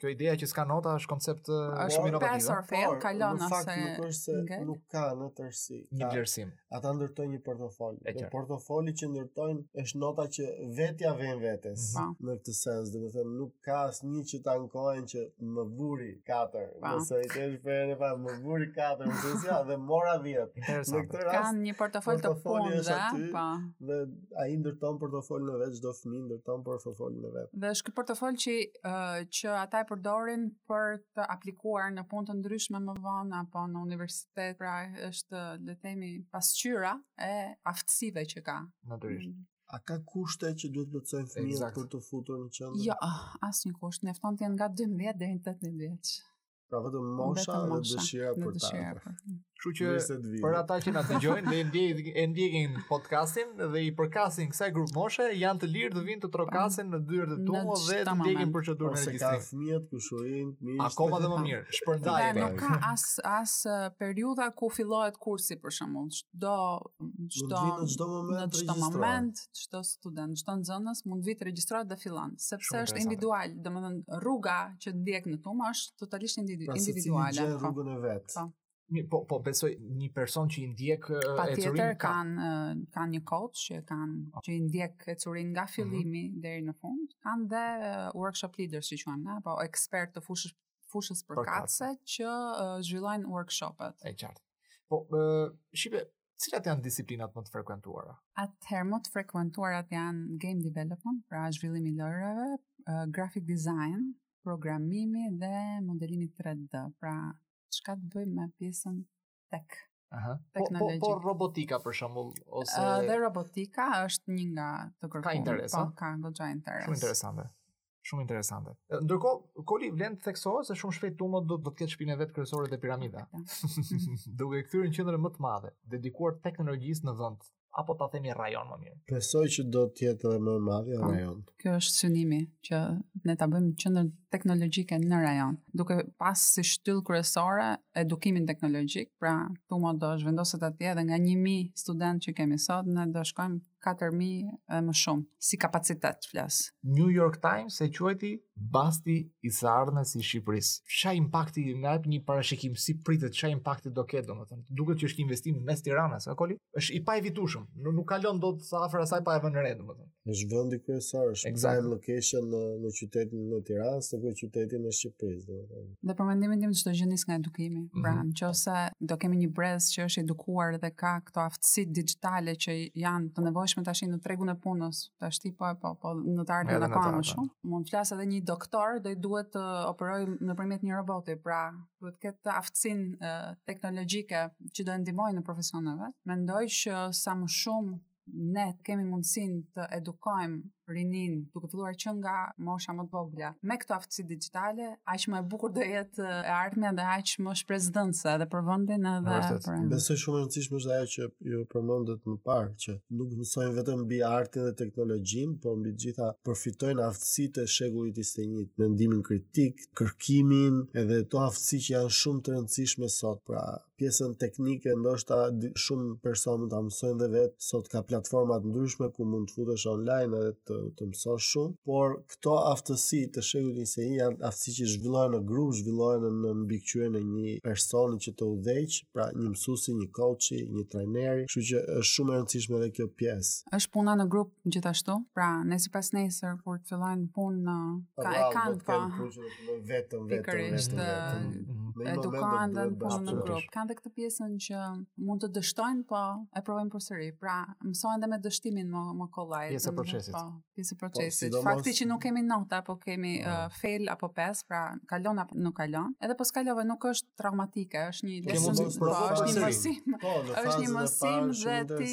Kjo ideja që s'ka nota është koncept shumë inovativ. Është pass or fail, kalon ose. Në fakt nuk është se okay. nuk ka në tërësi. Një vlerësim. Ata ndërtojnë një portofol. Dhe portofoli që ndërtojnë është nota që vetë ia vënë vetes. Mm -hmm. Në këtë sens, do të them nuk ka asnjë që të ankohet që më vuri 4. Nëse e kesh vënë pa më vuri 4, më thua dhe mora 10. Në këtë rast kanë një portofol të punës, po. Dhe Ai ndërton portofolin e vet, çdo fëmijë ndërton portofolin e vet. Dhe është ky portofol që uh, që ata e përdorin për të aplikuar në punë të ndryshme më vonë apo në universitet, pra është le të themi pasqyra e aftësive që ka. Natyrisht. Mm. A ka kushte që duhet të plotësojnë fëmijët për t'u futur në qendër? Jo, asnjë kusht. Mjafton të jenë nga 12 deri në 18 vjeç. Pra vetëm mosha dhe dëshira për ta. Kështu që për ata që na dëgjojnë dhe ndjekin e ndjekin podcastin dhe i përkasin kësaj grupmoshe, janë të lirë të vijnë të trokasin në dyert e tua dhe të ndjekin procedurën e regjistrimit. Ose ka fëmijët ku shohin, mish. Akoma dhe më mirë, shpërndaj. Dhe nuk ka as as periudha ku fillohet kursi për shembull. Çdo çdo në çdo moment, çdo moment, çdo student, çdo nxënës mund të vijë të regjistrohet dhe fillon, sepse është individual, domethënë rruga që ndjek në TUMO është totalisht individuale. Pra secili gjen po. rrugën e vet. Po. Një, po, po besoj një person që i ndjek ecurinë. Patjetër ka... kanë kan një coach që, kan, oh. që i ndjek ecurinë nga mhm. fillimi mm -hmm. deri në fund. Kanë dhe uh, workshop leaders siç quhen, apo ekspert të fushës, fushës përkatëse që uh, zhvillojnë workshopet. E qartë. Po, uh, Shqipe, Cilat janë disiplinat më të frekuentuara? Atëherë më të frekuentuara janë game development, pra zhvillimi i lojërave, uh, graphic design, programimi dhe modelimi 3D, pra çka të bëjë me pjesën tech. Aha. Po, po, po robotika për shembull ose uh, dhe robotika është një nga të kërkuara. Ka interes. Po, ka goxha interes. Shumë interesante. Shumë interesante. Ndërkohë, Koli vlen të theksohet se shumë shpejt Tumo do do të ketë shpinën vet kryesore te piramida. Duke kthyer në qendrën më të madhe, dedikuar teknologjisë në vend, apo ta themi rajon më mirë. Besoj që do të jetë edhe më madhja po, rajon. Kjo është synimi që ne ta bëjmë qendër teknologjike në rajon, duke pas si shtyllë kryesore edukimin teknologjik, pra Tumo do zhvendoset atje dhe nga 1000 studentë që kemi sot, ne do shkojmë 4000 e më shumë, si kapacitet flas. New York Times e quajti basti i së ardhmes i Shqipërisë. Ç'a impakti na jep një parashikim si pritet ç'a impakti do ketë domethënë. Duket që është një investim mes Tiranës, a koli? Është i paevitueshëm. Nuk, nuk kalon dot as afër asaj pa e vënë re domethënë. Është vendi kryesor, është exactly. prime location në në qytetin e Tiranës, në kryeqytetin e Shqipërisë domethënë. Dhe për mendimin tim çdo gjë nis nga edukimi. Mm -hmm. Pra, mhm. nëse do kemi një brez që është edukuar dhe ka këto aftësi digjitale që janë të nevojshme tash në tregun e punës, tashti po po po në të ardhmen do ka më shumë. Mund të flas edhe një doktor do i duhet të operojë nëpërmjet një roboti, pra duhet të ketë aftësinë teknologjike që do ndihmojë në profesionin e vet. Mendoj që sa më shumë ne të kemi mundësinë të edukojmë rininë duke filluar që nga mosha më të vogla me këto aftësi digjitale, aq më e bukur do jetë e ardhmja dhe aq më shpresëdhënëse edhe për vendin edhe për ne. Besoj shumë e rëndësishme është ajo që ju përmendët më parë që nuk mësojnë vetëm mbi artin dhe teknologjinë, por mbi të gjitha përfitojnë aftësitë e shekullit 21, mendimin kritik, kërkimin, edhe këto aftësi që janë shumë të rëndësishme sot, pra pjesën teknike ndoshta shumë persona mund ta mësojnë dhe vetë sot ka platforma të ndryshme ku mund të futesh online edhe të, të mësosh shumë por këto aftësi të shekullit 21 janë aftësi që zhvillohen në grup zhvillohen në, nën mbikëqyrjen e një personi që të udhëheq pra një mësuesi një coachi një trajneri kështu që është shumë e rëndësishme edhe kjo pjesë është puna në grup Gjithashtu, pra, nesër pasnesër, kur të fillojnë punë në... Po, ka, e kanë pa... Po. Vetëm, vetëm, Pikërisht, edukohen dhe në punë në grup. Kanë dhe këtë pjesën që mund të dështojnë, po, e provojnë përsëri. Pra, mësojnë dhe me dështimin më, më kolaj. Pjesë e procesit. Po, pjesë e po, procesit. Po, Fakti që nuk kemi nota, po kemi uh, ah. fail apo pass, pra, kalon apo nuk kalon. Edhe po s'kalove nuk është traumatike, është një lesson, po, është një mësim. Po, është një mësim dhe ti...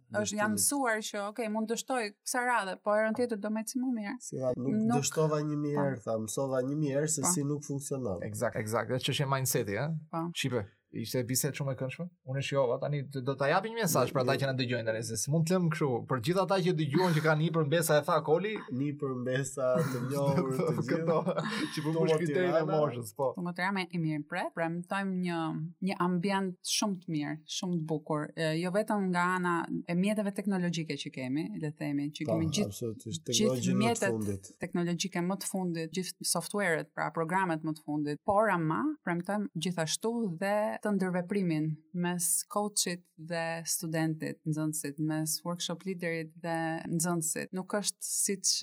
është jam mësuar që ok, mund të dështoj kësaj radhe, po herën tjetër do më ecë më mirë. Si tha, nuk, nuk dështova një po. mirë, tha, mësova një mënyrë se pa. Po. si nuk funksionon. Eksakt, eksakt, është çështje mindseti, ë? Po. Shqipe, ishte bisedë shumë e këndshme. Unë e shijova tani do ta japim një mesazh për ata që na dëgjojnë tani se s'mund ta lëm kështu. Për gjithë ata që dëgjojnë që kanë nipër mbesa e tha Koli, nipër mbesa të njohur të gjithë. Që po kush kishte në moshës, po. Po motra më e mirë pre, premtojmë një një ambient shumë të mirë. Shumë të bukur. Jo vetëm nga ana e mjeteve teknologjike që kemi, le të themi, që po, kemi gjithë gjithë mjetet teknologjike më të fundit, gjithë softwarët, pra programet më të fundit, por ama premtojmë gjithashtu dhe atë ndërveprimin mes coachit dhe studentit, nxënësit, mes workshop liderit dhe nxënësit. Nuk është siç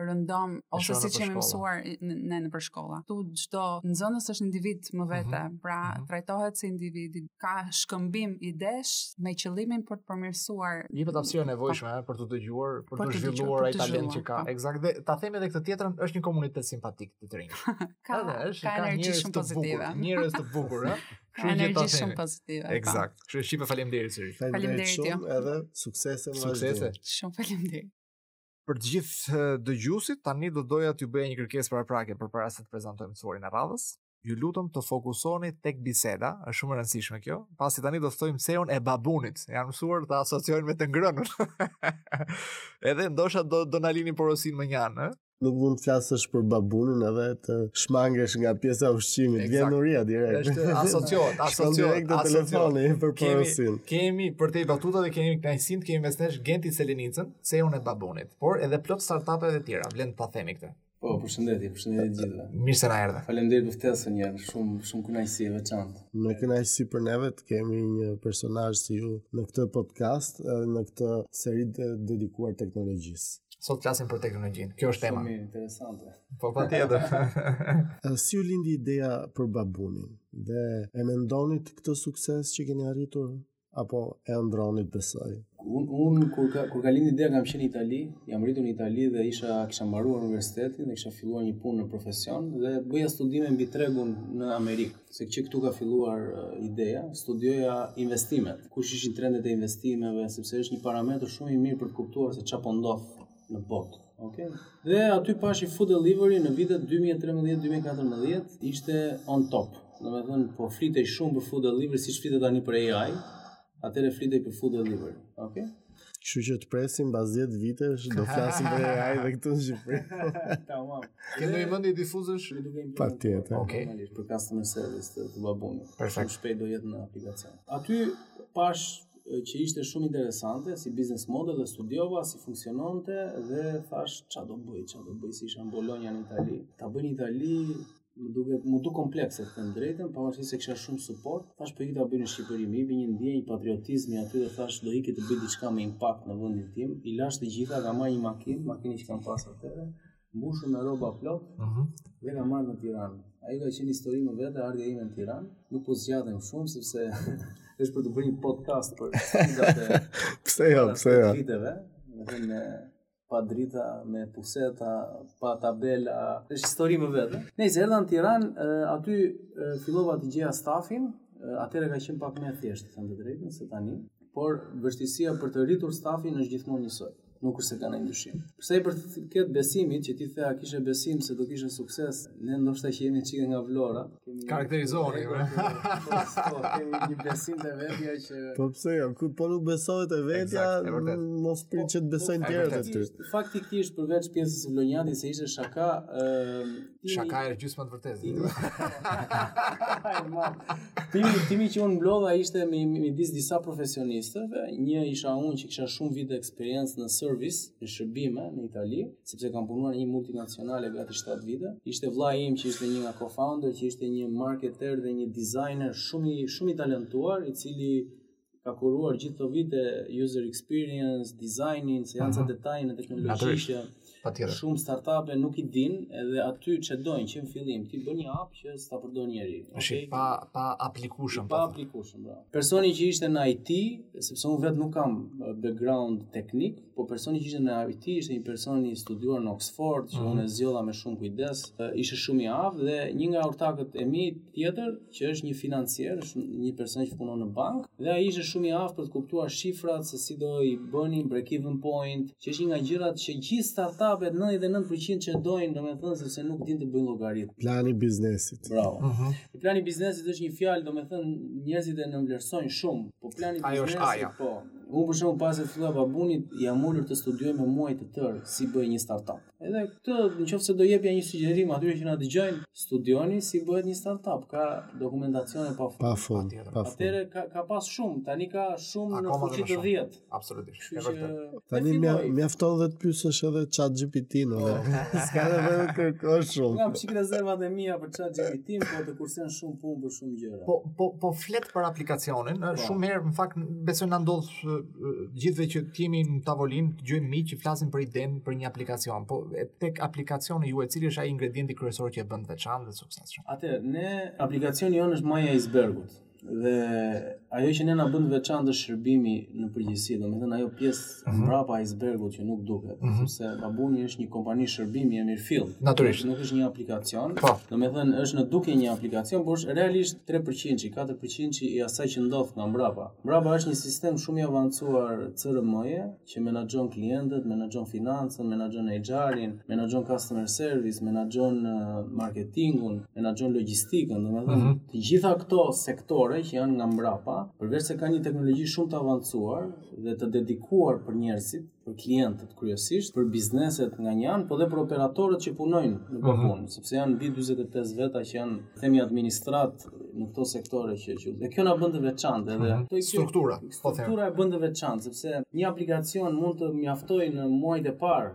rëndom ose siç jemi mësuar ne nëpër shkolla. Aty çdo nxënës është individ më vete, mm -hmm. pra mm -hmm. trajtohet si individ, ka shkëmbim idesh me qëllimin për të përmirësuar jepet aftësia e nevojshme po. eh, për të dëgjuar, për, për të zhvilluar ai talent që ka. Po. Eksakt dhe ta themi edhe këtë tjetrën, është një komunitet simpatik të të rinjve. ka edhe, është, ka, ka energji shumë pozitive. Njerëz të bukur, ëh. Eh? Ka energji shumë pozitive. Po. Eksakt. Kështu që Shqipe faleminderit sërish. Faleminderit shumë edhe suksese më suksese. Shumë faleminderit. Për të gjithë eh, dëgjuesit, tani do doja t'ju bëja një kërkesë paraprake përpara se të prezantojmë të ftuarin e radhës. ju lutem të fokusoni tek biseda, është shumë e rëndësishme kjo, pasi tani do të ftojmë CEO-n e Baboon-it, e janë mësuar të asociojnë me të ngrënur. edhe ndoshta do, do na lini porosinë mënjanë, eh? nuk mund të flasësh për Baboon-in edhe të shmangesh nga pjesa e ushqimit, vjen uria direkt. Është asociuar, asociuar. direkt në telefon jep porosinë. Kemi prerë te batuta dhe kemi kënaqësinë të kemi mes nesh Genti Selenicën, CEO-n e Baboon-it, por edhe plot startup-eve të tjera, vlen ta themi këtë. Po, përshëndetje, përshëndetje të gjithëve. Mirë se na erdhe. Faleminderit për ftesën një herë, shumë shumë kënaqësi e veçantë. Një kënaqësi për neve të kemi një personazh si ju në këtë podcast edhe në këtë seri të dedikuar teknologjisë. Sot flasim për teknologjinë. Kjo është tema. Shumë interesante. Po patjetër. si u lindi ideja për Baboon-in? Dhe e mendonit këtë sukses që keni arritur apo e ëndërronit besoj. Unë unë kur ka kur ka lind ideja kam qenë në Itali, jam rritur në Itali dhe isha kisha mbaruar universitetin dhe kisha filluar një punë në profesion dhe bëja studime mbi tregun në Amerikë. Se që këtu ka filluar uh, ideja, studioja investimet. Kush ishin trendet e investimeve, sepse është një parametër shumë i mirë për të kuptuar se çfarë po ndodh në botë. Okay. Dhe aty pashë që food delivery në vitet 2013-2014 ishte on top. Domethënë, po flitej shumë për food delivery, siç flitet tani për AI, atëherë flitej për food delivery. Okay. Kështu që të presim mbas 10 vitesh do flasim për AI dhe këtu në Shqipëri. Tamam. Ke ndër mend ti ta fusësh? Ne do kemi patjetër. Okej. Okay. Për customer service të, të Baboon-it. Perfekt. Shpejt do jetë në aplikacion. Aty pashë që ishte shumë interesante si business model dhe studiova si funksiononte dhe thash ça do bëj, ça do bëj si isha në Bologna në Itali. Ta bëj në Itali më duket më duk komplekse të them të drejtën, pavarësisht se kisha shumë suport. Thash po iki ta bëj në Shqipëri, më vjen një ndjenjë patriotizmi aty dhe thash do iki të bëj diçka me impakt në vendin tim. I lash të gjitha, kam marrë një makinë, makinën që kam pas atëherë. mbushur me rroba plot, ëh, mhm. dhe kam ardhur në Tiranë. Ai ka qenë histori më vete, ardhja ime në Tiranë. Nuk po zgjatem shumë sepse është për të bërë një podcast për sfidat e Pse jo, pse jo? Sfidave, pa drita, me puseta, pa tabela, është histori më vete. Nejse erdha në Tiranë, aty fillova të gjeja stafin, atëherë ka qenë pak më e thjeshtë, them të drejtën, se tani, por vështirësia për të rritur stafin është gjithmonë njësoj. Nuk është se ka ndonjë ndryshim. Përsa i përket besimit që ti the a kishe besim se do kishe sukses, ne ndoshta që jemi çikë nga Vlora. Karakterizoheni, pra. Po, kemi një besim te vetja që... Po pse jo, se po nuk besove te vetja, mos prit që të besojnë tjerët te ty. Faktikisht përveç pjesës së vlonjatit se ishte shaka, Shaka e gjysma e vërtetë. Timi, timi që unë mblodha ishte midis disa profesionistëve, një isha unë që kisha shumë vite eksperiencë në service, në shërbime në Itali, sepse kam punuar në një multinacionale gati 7 vite. Ishte vllai im që ishte një nga co-founder, që ishte një marketer dhe një designer shumë i shumë i talentuar, i cili ka kuruar gjithë këto vite user experience, designin, esenca uh -huh. detajin në teknologji që patjetër. Shumë startupe nuk i dinë edhe aty cedojnë që në fillim ti bën një app që s'ta përdor njeri. Është okay? pa paaplikueshëm. Paaplikueshëm, bravo. Personi që ishte në IT, sepse unë vetë nuk kam background teknik, Po personi që ishte në IT ishte një person i studiuar në Oxford, që unë e zgjodha me shumë kujdes. Ë, Ishte shumë i aftë dhe një nga ortakët e mi tjetër, që është një financier, është një person që punon në bankë, dhe ai ishte shumë i aftë për të kuptuar shifrat se si do i bënin break even point, që është një nga gjërat që gjithë startup-et 99% cedojnë, domethënë sepse nuk dinë të bëjnë llogaritë. Plani i biznesit. Bravo. Plani i biznesit është një fjalë, domethënë njerëzit e nënvlerësojnë shumë, po plani i Ajo është biznesit, ajo. po, Unë për shembull para se të filloja Baboon-in, jam ulur të studioj me muaj të tërë si bëhet një startup. Edhe këtë, në qoftë se do jepja një sugjerim atyre që na dëgjojnë, studioni si bëhet një startup, ka dokumentacione pa fund. Pa fund, pa fund. Atëherë ka, ka pas shumë, tani ka shumë në fuqi të dhjetë. Absolutisht, e vërtetë. Tani mja, mjafton dhe të pyesësh edhe ChatGPT-në dhe. S'ka nevojë të kërkosh shumë. Kam çik rezervat e mia për ChatGPT, po të kursen shumë punë për shumë gjëra. Po po po flet për aplikacionin, po. shumë herë në fakt besoj na ndodh gjithëve që të jemi në tavolinë, dëgjojmë miq që flasin për idenë për një aplikacion, po tek aplikacioni juaj cili është ai ingredienti kryesor që e bën të veçantë dhe suksesshëm. Atëherë ne aplikacioni jonë është maja e icebergut dhe ajo që ne na bën të veçantë është shërbimi në përgjithësi, domethënë ajo pjesë mm -hmm. mbrapa icebergut që nuk duket, mm -hmm. sepse Babuni është një kompani shërbimi e mirëfilltë. Natyrisht. Nuk është një aplikacion. Po. Domethënë është në dukje një aplikacion, por është realisht 3%, 4% i asaj që ndodh nga mbrapa. Mbrapa është një sistem shumë i avancuar CRM-je që menaxhon klientët, menaxhon financën, menaxhon HR-in, menaxhon customer service, menaxhon uh, marketingun, menaxhon logjistikën, domethënë mm -hmm. të gjitha këto sektore që janë nga mbrapa, përveçse kanë një teknologji shumë të avancuar, dhe të dedikuar për njerëzit, për klientët kryesisht, për bizneset nga një anë, po dhe për operatorët që punojnë në Babun, uh -huh. sepse janë mbi 45 veta që janë themi administratë në këto sektore që që dhe kjo na bën të veçantë edhe uh mhm. -huh. struktura, po them. Struktura e bën të veçantë sepse një aplikacion mund të mjaftojë në muajt e parë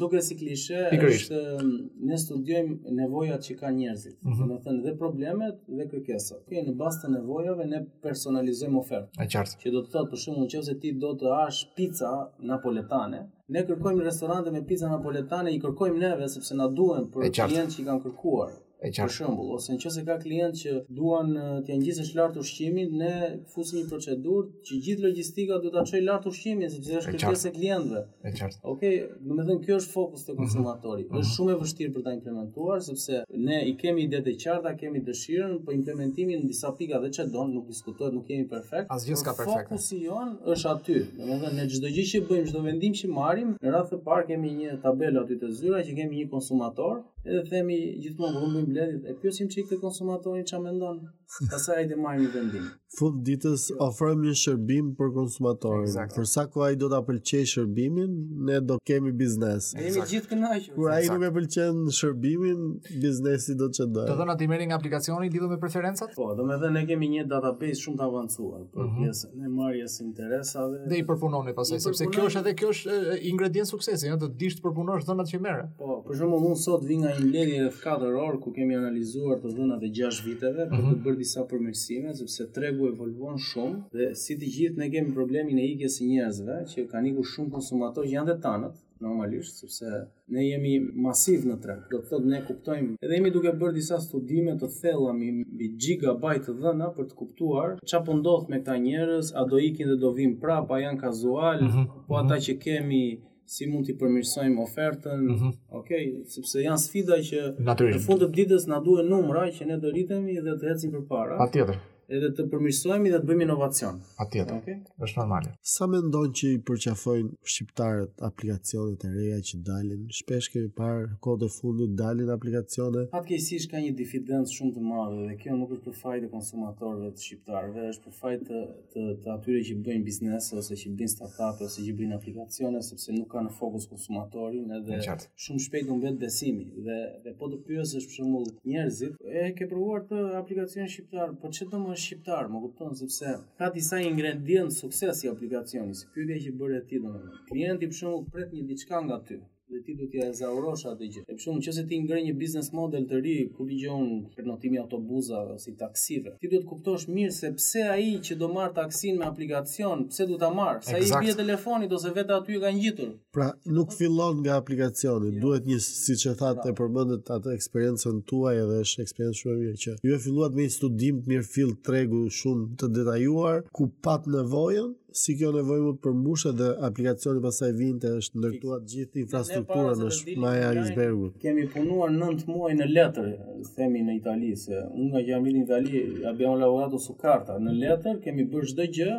Duket si klishe, Pikërisht. është ne studiojmë nevojat që kanë njerëzit, mm -hmm. domethënë dhe problemet dhe kërkesat. Okej, në bazë të nevojave ne personalizojmë ofertën. Është qartë. Që do të thotë për shembull nëse ti do të hash pica napoletane, ne kërkojmë restorante me pica napoletane, i kërkojmë neve sepse na duhen për klientët që i kanë kërkuar. E qartë. Për shembull, ose nëse ka klientë që duan t'ia ngjisësh lart ushqimin, ne fusim një procedurë që gjithë logjistika do ta çojë lart ushqimin sepse është kërkesë e klientëve. E qartë. Okej, okay, domethënë kjo është fokus te mhm. konsumatori. Mm -hmm. Është shumë e vështirë për ta implementuar sepse ne i kemi idetë të qarta, kemi dëshirën, po implementimi në disa pika dhe çalon, nuk diskutohet, nuk jemi perfekt. Asgjë s'ka perfekt. Fokusi jonë është aty. Domethënë ne çdo gjë që bëjmë, çdo vendim që marrim, në radhë të parë kemi një tabelë aty te zyra që kemi një konsumator Edhe themi gjithmonë kur bëjmë mbledhjet, e pyesim çikë konsumatorin çfarë mendon, pastaj ai të marrë një vendim. Fund ditës ofrojmë një shërbim për konsumatorin. Ekzakt. Për sa kohë ai do ta pëlqejë shërbimin, ne do kemi biznes. Ne jemi gjithë kënaqur. Kur ai nuk e pëlqen shërbimin, biznesi do të çalojë. Të dhënat i merrni nga aplikacioni lidhur me preferencat? Po, domethënë ne kemi një database shumë të avancuar. për mhm. pjesën mm -hmm. e marrjes së interesave. Dhe i përpunoni pastaj, sepse kjo është edhe kjo është ingredient suksesi, ja, të dish të përpunosh dhënat që merr. Po, për shembull, unë sot vi nga një mbledhje rreth 4 orë ku kemi analizuar të dhënat e 6 viteve për mm -hmm. të mhm. bërë disa përmirësime, sepse tregu evoluon shumë dhe si të gjithë ne kemi problemin e ikjes së njerëzve që kanë ikur shumë konsumatorë që janë dhe tanët, normalisht, sepse Ne jemi masiv në treg, do të thotë ne kuptojmë edhe jemi duke bërë disa studime të thella mbi gigabajt të dhëna për të kuptuar çfarë po ndodh me këta njerëz, a do ikin dhe do vinë prap, a janë kazual, mm -hmm. po ata mhm. që kemi si mund t'i përmirësojmë ofertën. Mm -hmm. Okej, okay, sepse janë sfida që në fund të ditës na duhen numra që ne do rritemi dhe të ecim përpara. Patjetër. Edhe të përmirësohemi dhe të bëjmë inovacion. Patjetër. Okej? Është normale. Sa mendon që i përqafojnë shqiptarët aplikacionet e reja që dalin? Shpesh kemi parë kohët e fundit dalin aplikacione. Fatkeqësisht ka një difidencë shumë të madhe dhe kjo nuk është për fajin e konsumatorëve të shqiptarëve, është për fajin të të, të atyre që bëjnë biznes ose që bëjnë startup ose që bëjnë aplikacione sepse nuk kanë fokus konsumatorin edhe shumë shpejt humbet besimi dhe dhe po të pyesësh për shembull njerëzit e ke provuar atë aplikacionin shqiptar po ç'e do, më është shqiptar më kupton sepse ka disa ingredient suksesi aplikacioni si pyetja që bëre ti domethënë klienti për shembull pret një diçka nga ty dhe ti duhet t'ia ezaurosh atë gjë. Për shembull nëse ti ngre një business model të ri ku di unë prenotimi i autobuzave ose taksive, ti duhet të kuptosh mirë se pse ai që do marrë taksinë me aplikacion, pse do ta marrë, se i bie telefonit ose vetë aty e ka ngjitur. Pra, nuk fillon nga aplikacioni, duhet një siç e thatë e përmendët atë eksperiencën tuaj edhe është eksperiencë shumë e mirë që ju e filluat me një studim të mirëfilltë tregu shumë të detajuar ku patë nevojën si kjo nevojë mund të përmbushet dhe aplikacioni pastaj vinte është ndërtuar gjithë infrastruktura është maja e ajsbergut. Kemi punuar 9 muaj në letër, themi në Itali se unë nga jam në Itali, abbiamo lavorato su carta, në letër kemi bërë çdo gjë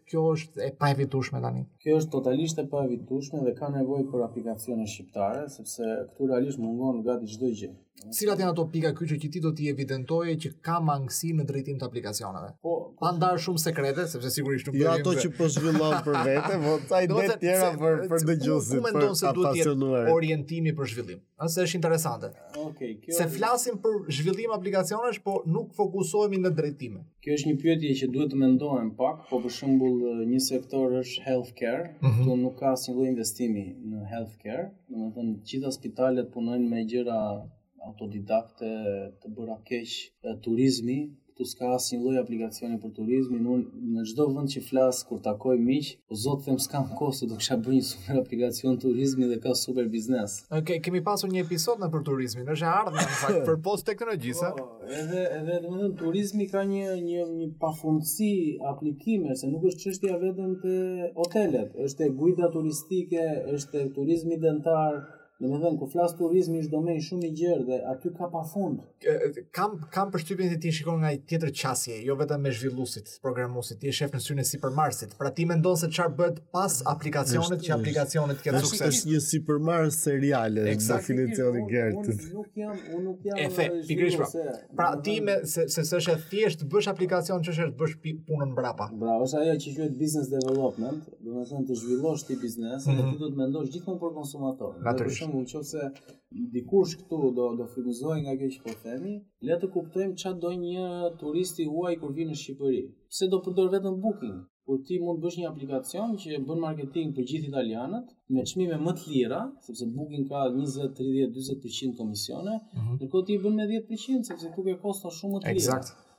Kjo është e paevitueshme tani. Kjo është totalisht e paevitueshme dhe ka nevojë për aplikacione shqiptare, sepse këtu realisht mungon gati çdo gjë. Cilat janë ato pika kyçe që ti do t'i evidentoje që ka mangësi në drejtim të aplikacioneve? Po, pa ndarë shumë sekrete, sepse sigurisht nuk do jo, jo ato që po zhvillon për vete, po ca ide të tjera për për dëgjuesit. Ku mendon se duhet të jetë orientimi për zhvillim? Se është interesante. Okej, kjo se flasim për zhvillim aplikacionesh, po nuk fokusohemi në drejtime. Kjo është një pyetje që duhet të mendohem pak, po për shembull një sektor është healthcare, mm -hmm. ku nuk ka asnjë lloj investimi në healthcare, domethënë të gjitha spitalet punojnë me gjëra autodidakte të bëra keq turizmi Këtu s'ka asnjë lloj aplikacioni për turizmin. Unë në çdo vend që flas kur takoj miq, o Zot them s'kam kohë se do kisha bërë një super aplikacion turizmi dhe ka super biznes. Okej, kemi pasur një episod në për turizmin, është e ardhme në fakt përpos teknologjisë. Po, edhe edhe domethënë turizmi ka një një një pafundësi aplikime se nuk është çështja vetëm te hotelet, është e guida turistike, është e turizmi dentar, Domethënë kur flas turizmi është domen shumë i gjerë dhe aty ka pafund. Kam kam përshtypjen se ti shikon nga një tjetër qasje, jo vetëm me zhvilluesit, programuesit, ti e shef në syrin e sipërmarrësit. Pra ti mendon se çfarë bëhet pas aplikacionit që aplikacioni të ketë sukses. Është një sipërmarrës serial në definicionin e gjerë. Nuk jam, unë nuk jam. Efe, pikërisht pra. Pra ti me se s'është thjesht të bësh aplikacion çështja është të bësh punën mbrapa. Bravo, është ajo që quhet business development. domethënë të zhvillosh ti biznes, mm -hmm. ti do të mendosh gjithmonë për konsumatorin. Për shembull, nëse dikush këtu do do frymëzohej nga kjo që po themi, le të kuptojmë çfarë do një turist i huaj kur vjen në Shqipëri. Pse do përdor vetëm Booking? Kur ti mund të bësh një aplikacion që bën marketing për gjithë italianët me çmime më të lira, sepse Booking ka 20, 30, 40% komisione, mm -hmm. ndërkohë ti bën me 10% sepse këtu ke kosto shumë më të lira. Exact.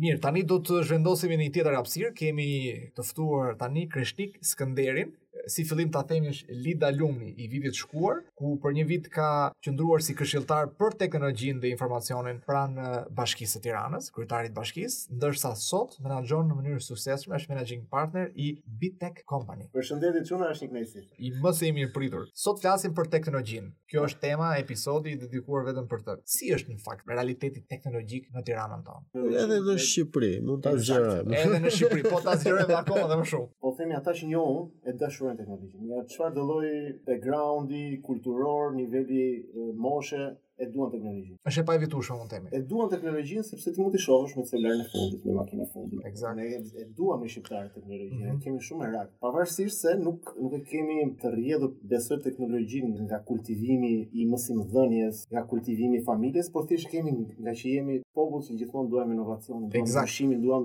Mirë, tani do të zhvendosemi në një tjetër hapësirë. Kemi të ftuar tani Kreshnik Skënderin, si fillim ta themi është Lead Alumni i vitit të shkuar, ku për një vit ka qëndruar si këshilltar për teknologjinë dhe informacionin pranë Bashkisë së Tiranës, kryetarit të bashkisë, ndërsa sot menaxhon në mënyrë të suksesshme është managing partner i Bitek Company. Përshëndetje çuna, është një kënaqësi. Je më se i mirëpritur. Sot flasim për teknologjinë. Kjo është tema, episodi i dedikuar vetëm për të. Si është në fakt realiteti teknologjik në Tiranën tonë? Po, edhe në Shqipëri, mund ta zgjerojmë. Edhe në Shqipëri, po ta zgjerojmë akoma edhe më shumë. Po themi ata që njoh unë e dashurojnë teknologjinë. Nga çfarëdolloj backgroundi kulturor, niveli moshe e duan teknologjinë. Është e paevitueshme mund të themi. E duan teknologjinë sepse ti mund t'i shohësh me celularin e fundit, me makinën e fundit. Eksakt. Ne e duam ne shqiptarët teknologjinë, mm -hmm. kemi shumë qejf. Pavarësisht se nuk nuk e kemi të rrjedhur besoj teknologjinë nga kultivimi i mësimdhënies, nga kultivimi i familjes, por thjesht e kemi ngaqë jemi popull që gjithmonë duam inovacion, duam ndryshim, duam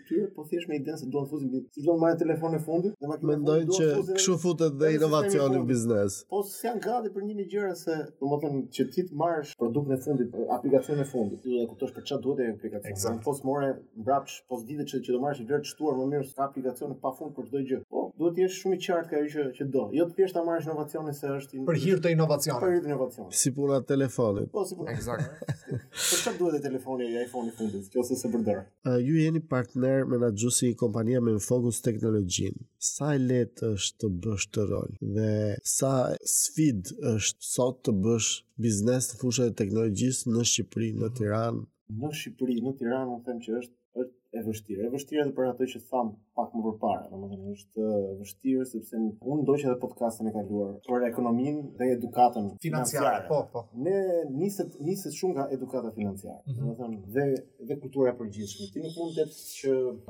të tyre po thjesht me idenë se duan ta fusin. Siç duan të marrin telefonin e fundit, dhe makinë mendojnë që kështu futet dhe inovacioni në biznes. Po s'janë gati për një mijë gjëra se, domethënë që ti të marrësh produktin e fundit, aplikacionin e fundit, ti do të kuptosh për çfarë të duhet ai aplikacion. Exact. Po more mbrapsh, po ditë që që do marrësh vlerë të shtuar më mirë se aplikacione pa fund për çdo gjë. Po duhet të jesh shumë i qartë ça është që do. Jo të thjesht ta marrësh inovacionin se është për hir të inovacionit. Për hir të inovacionit. Si puna e telefonit. Po si puna. Exact. Për çfarë duhet telefoni, iPhone-i i fundit, nëse s'e përdor? ju jeni partner menaxhues i një kompanie me fokus teknologjinë. Sa e lehtë është të bësh këtë rol dhe sa sfidë është sot të bësh biznes në fushën e teknologjisë në Shqipëri, në Tiranë? Në Shqipëri, në Tiranë, unë them që është është e vështirë. E vështirë edhe për ato që thamë pak më përpara, domethënë është e vështirë sepse unë ndoqa edhe podcastin e kaluar për ekonominë dhe edukatën financiare. Po, po. Ne niset niset shumë nga edukata financiare, mm -hmm. domethënë dhe dhe kultura e përgjithshme. Ti nuk mund ta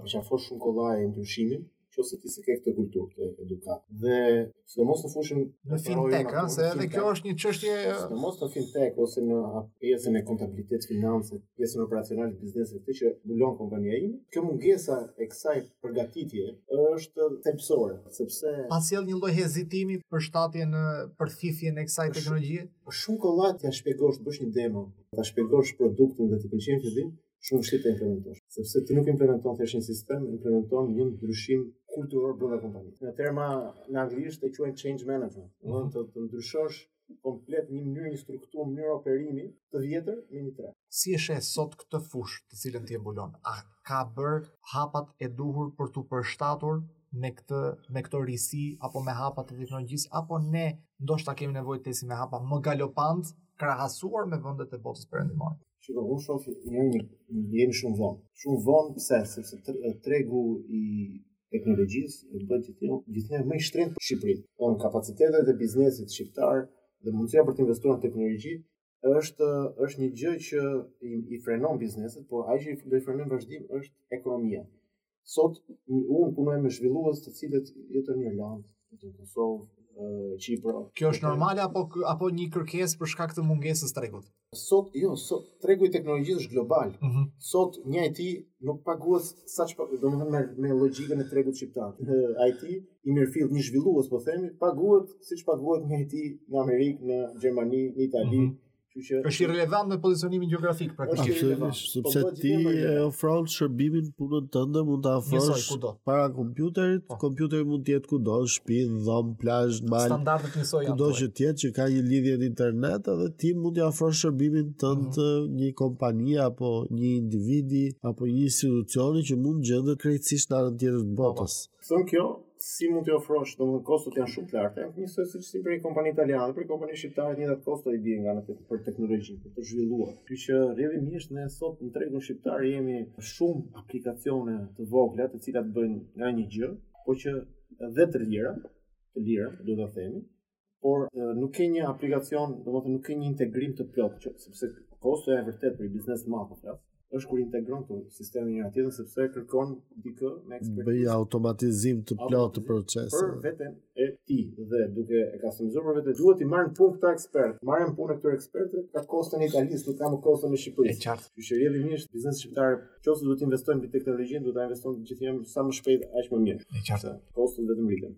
përqafosh shumë kollaj ndryshimin, nëse ti s'e ke këtë kulturë, këtë edukatë. Dhe Sidomos në fushën në fintech, ëh, se edhe kjo është një çështje sidomos në fintech ose në pjesën e kontabilitet-financës, pjesën operacionale të biznesit, këtë që mbulon kompania ime. Kjo mungesa e kësaj përgatitjeje është thelbësore, sepse po sjell një lloj hezitimi përshtatjen, në përthithjen e kësaj teknologjie. Është shumë kollaj ta shpjegosh, të bësh një demo, ta shpjegosh produktin dhe t'i pëlqejë fillim, shumë vështirë të implementosh, sepse ti nuk implementon thjesht një sistem, implementon një ndryshim kulturor brenda kompanisë. Në terma në anglisht e quajnë change management, do të thotë të ndryshosh komplet një mënyrë, një strukturë, mënyrë operimi të vjetër me një të re. Si e sheh sot këtë fushë të cilën ti e mbulon? A ka bërë hapat e duhur për t'u përshtatur me këtë me këto risi apo me hapat e teknologjisë apo ne ndoshta kemi nevojë të ecim me hapa më galopant krahasuar me vendet e botës perëndimore? Shiko, unë shof, jemi shumë vonë. Shumë vonë pse? Sepse tregu i teknologjisë bëhet gjithnjë më i shtrenjtë për Shqipërinë. Por kapacitetet e biznesit shqiptar dhe mundësia për të investuar në teknologji është është një gjë që i, i frenon bizneset, por ajo që do i frenojë në vazhdim është ekonomia. Sot unë punoj me zhvillues të cilët jetojnë në Irlandë, në Kosovë, Qipro. Kjo është normale apo apo një kërkesë për shkak të mungesës së tregut? Sot jo, sot tregu i teknologjisë është global. Mm -hmm. Sot një IT nuk paguhet sa çfarë, domethënë me me logjikën e tregut shqiptar. Një IT i mirëfilltë një zhvillues po themi, paguhet siç paguhet një IT në Amerikë, në Gjermani, në Itali, mm -hmm. Kështu që është irrelevant me pozicionimin gjeografik praktikisht. Absolutisht, po sepse ti e ofron shërbimin punën tënde mund ta ofrosh para kompjuterit, po. kompjuteri mund të jetë kudo, në shtëpi, në dhomë, plazh, në mal. Standardet njësoj janë. Kudo që të jetë që ka një lidhje në internet dhe ti mund t'ia ofrosh shërbimin tënd mhm. një kompanie apo një individi apo një institucioni që mund të gjendet krejtësisht në anën tjetër të po, botës. Kjo kjo si mund të ofrosh, domethënë kostot janë shumë të larta, njësoj siç si për një kompani italiane, për kompani shqiptare e njëjta kosto i bie për teknologjinë, për të zhvilluar. Kështu që rrjedhimisht ne sot në tregun shqiptar kemi shumë aplikacione të vogla, të cilat bëjnë nga një gjë, por që dhe të lira, të lira, duhet ta themi, por nuk ke një aplikacion, domethënë nuk ke një integrim të plotë, sepse kostoja e vërtetë për biznes të madh është kur integron këto sisteme me njëra-tjetrën, sepse e kërkon dikë me ekspertizë. Bëj automatizim të plotë të procesit. Për veten e tij dhe duke e kastomizuar për vete, duhet t'i marrë në punë këta ekspertë. Marrja në punë e këtyre ekspertëve ka kostën e Italisë, nuk ka më kostën e Shqipërisë. E qartë. Kështu që rrjedhimisht, bizneset shqiptare, qoftë se do të investojnë për teknologjinë, duhet të investojnë gjithnjë sa më shpejt, aq më mirë. E qartë. Kostot vetëm rriten.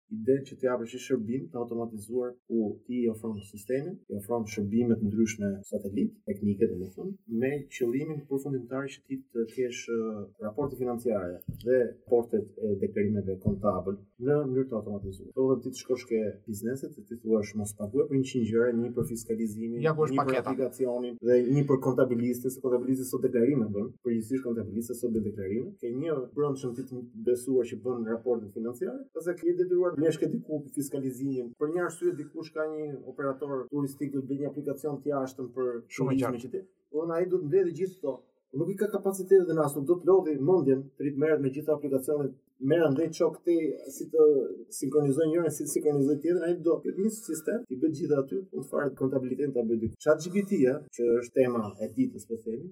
idenë që të japësh një shërbim të automatizuar ku ti i ofron sistemin, i ofron shërbime të ndryshme satelit, teknike domethënë, me qëllimin përfundimtar që ti të kesh raporte financiare dhe raportet e deklarimeve kontabël në mënyrë të automatizuar. Domethënë ti të shkosh ke bizneset dhe t'i thuash mos paguaj për 100 gjëra, një për fiskalizimin, ja, një për aplikacionin dhe një për kontabilistin, se kontabilisti sot deklarime bën, përgjithësisht kontabilisti sot bën deklarime. Ke një brendshëm ti të besuar që bën raportet financiare, pastaj ke detyruar të merresh diku për fiskalizimin. Për një arsye dikush ka një operator turistik do të bëjë një aplikacion të jashtëm për shumë gjatë që ti. Po ai do të mbledhë të gjithë këto. Nuk i ka kapacitetet dhe as nuk do të lodhi mendjen të rri të merret me gjitha aplikacionet merr andaj çok ti si të sinkronizojë njërin si të sinkronizojë tjetrin ai do të një sistem i bëj gjithë aty u fare kontabilitetin ta bëjë diku chat gpt-ja që është tema e ditës po themi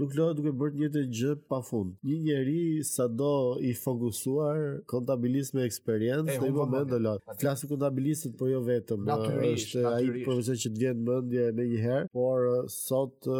Nuk lodhet duke bërë të njëjtën gjë pa fund. Një njeri sado i fokusuar, kontabilist me eksperiencë, në një moment do lodhet. Flas kontabilistët, por jo vetëm. Natyrisht, është ai profesion që të vjen në mendje menjëherë, por sot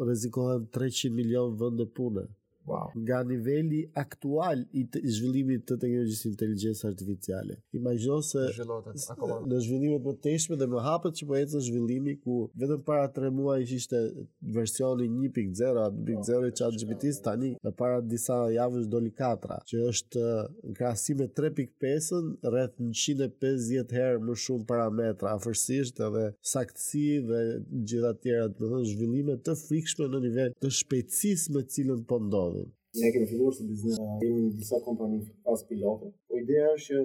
rrezikohen 300 milion vende pune. Wow. Nga niveli aktual i zhvillimit të teknologjisë së inteligjencës artificiale. Imagjino se në zhvillimet e mëtejshme dhe me hapat që po ecën zhvillimi ku vetëm para 3 muajsh ishte versioni 1.0 a 2.0 i chat gpt tani para disa javësh doli 4-a që është në krahasim me 3.5-ën rreth 150 herë më shumë parametra afërsisht edhe saktësi dhe gjitha tjerat, domethënë zhvillime të frikshme në nivel të shpejtësisë me të cilën po ndodhin. Ne kemi filluar si biznes, kemi disa kompani si pilot, po ideja është që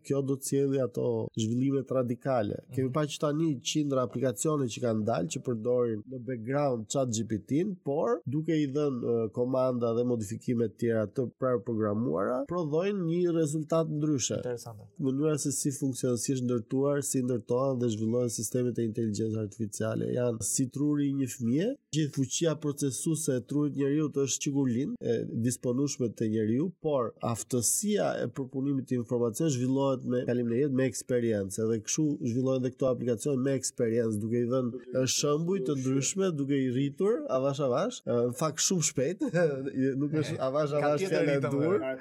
kjo do të sjellë ato zhvillimet radikale. Mm -hmm. Kemi parë që tani qindra aplikacione që kanë dalë që përdorin në background chat GPT-in, por duke i dhënë uh, komanda dhe modifikime të tjera të paraprogramuara, prodhojnë një rezultat ndryshe. Interesante. Mënyra se si funksionon, si është ndërtuar, si ndërtohen dhe zhvillohen sistemet e inteligjencës artificiale. Janë si truri i një fëmije, gjithë fuqia procesuese e trurit të njeriut është që kur lind e disponueshme te njeriu, por aftësia e përpunimit të informacionit zhvillohet me kalimin e jetës, me eksperiencë. Edhe kështu zhvillohen dhe këto aplikacione me eksperiencë, duke i dhënë shembuj të ndryshëm, duke i rritur avash avash, në fakt shumë shpejt, nuk është avash avash fjala e duhur.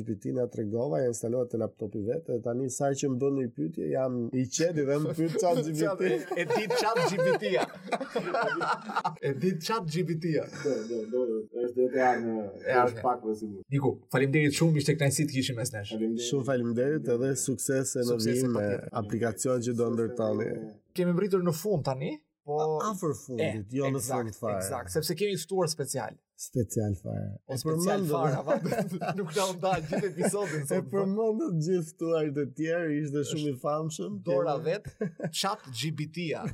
ChatGPT na tregove, ia instalova te laptopi i vet, dhe tani sa herë që më bën një pyetje, ja më qesh dhe më pyet chat GPT. e di chat GPT-ja. e di chat GPT-ja. Do, do, do, është dhe ajo ana që është pak e sigurt. Niku, faleminderit shumë, ishte kënaqësi të kishim mes nesh. Shumë faleminderit edhe suksese në vijim me aplikacionin që do ndërtoni. Kemi mbërritur në fund tani, Po afër fundit, jo në fund fare. Eksakt, sepse kemi të ftuar special. Special fare. Po special fare, apo nuk na u nda gjithë episodin sot. E përmendën të gjithë të ftuarit e tjerë, ishte shumë i famshëm. Dora vetë, Chat GPT-a.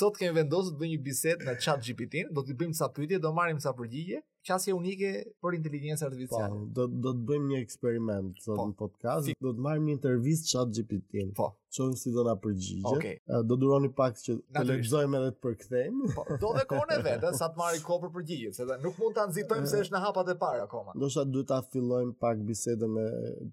Sot kemi vendosur të bëjmë një bisedë me Chat GPT-n, do t'i bëjmë ca pyetje, do marrim ca përgjigje. qasje unike për inteligjencë artificiale. Po, do do të bëjmë një eksperiment sot po. në podcast. Do të marrim në intervistë chat GPT-n. Po. Shohim si do na përgjigjet. Okay. Do duroni pak që të lexojmë edhe të përkthejmë. Po, do dhe kohën e vet, sa të marrë kohë për përgjigjet, sepse nuk mund ta nxitojmë se është në hapat e parë akoma. Ndoshta duhet ta fillojmë pak bisedën me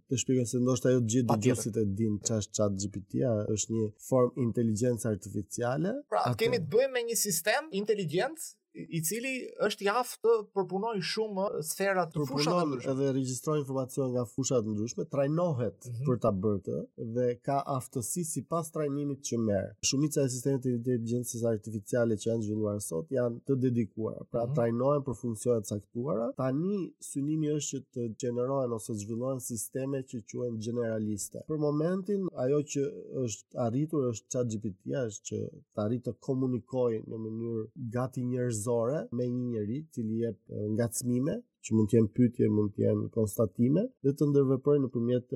të shpjegojmë se ndoshta jo të gjithë dëgjuesit e dinë ç'është chat GPT-a, është një formë inteligjencë artificiale. Pra, kemi të bëjmë me një sistem inteligjencë i cili është i aftë të përpunojë shumë sfera të ndryshme. Përpunon edhe regjistrojë informacion nga fusha të ndryshme, trajnohet mm -hmm. për ta bërë këtë dhe ka aftësi sipas trajnimit që merr. Shumica e sistemeve të inteligjencës artificiale që janë zhvilluar sot janë të dedikuara, pra mm -hmm. trajnohen për funksione të caktuara. Tani synimi është që të gjenerohen ose të zhvillohen sisteme që quhen generaliste. Për momentin ajo që është arritur është ChatGPT-ja, është që të arrijë të komunikojë në mënyrë gati njerëzore me një njeri i cili jep ngacmime, që mund të jenë pyetje, mund të jenë konstatime dhe të ndërveprojë nëpërmjet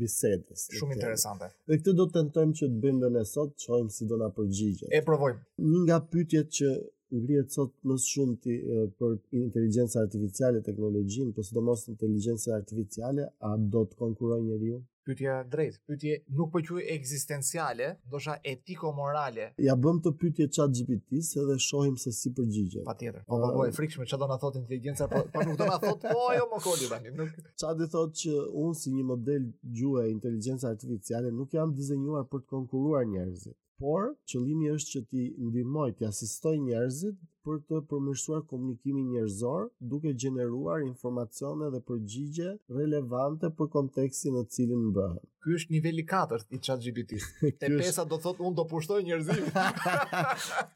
bisedës. Shumë interesante. Dhe këtë do të tentojmë që të bëjmë dhe ne sot, shohim si do na përgjigjet. E provojmë. Një nga pyetjet që ngrihet sot më së shumti për inteligjencën artificiale, teknologjinë, por sidomos inteligjencën artificiale, a do të konkurrojë njeriun? Pyetje e drejtë, pyetje nuk po quaj ekzistenciale, ndoshta etiko-morale. Ia bëjmë këtë pyetje chat GPT-s edhe shohim se si përgjigjet. Patjetër, po, po, po, e frikshme, çfarë do na thotë inteligjenca, po, po nuk do na thotë, po, jo, më kodi, bani, nuk. Chati thotë që unë si një model gjuhe inteligjenca artificiale nuk jam dizenjuar për të konkurruar njerëzit. por qëllimi është që t'i ndihmoj t'i asistoj njerëzit për të përmirësuar komunikimin njerëzor duke gjeneruar informacione dhe përgjigje relevante për kontekstin në të cilin bëhen. Ky është niveli 4 i ChatGPT. Te pesa do thotë unë do pushtoj njerëzit.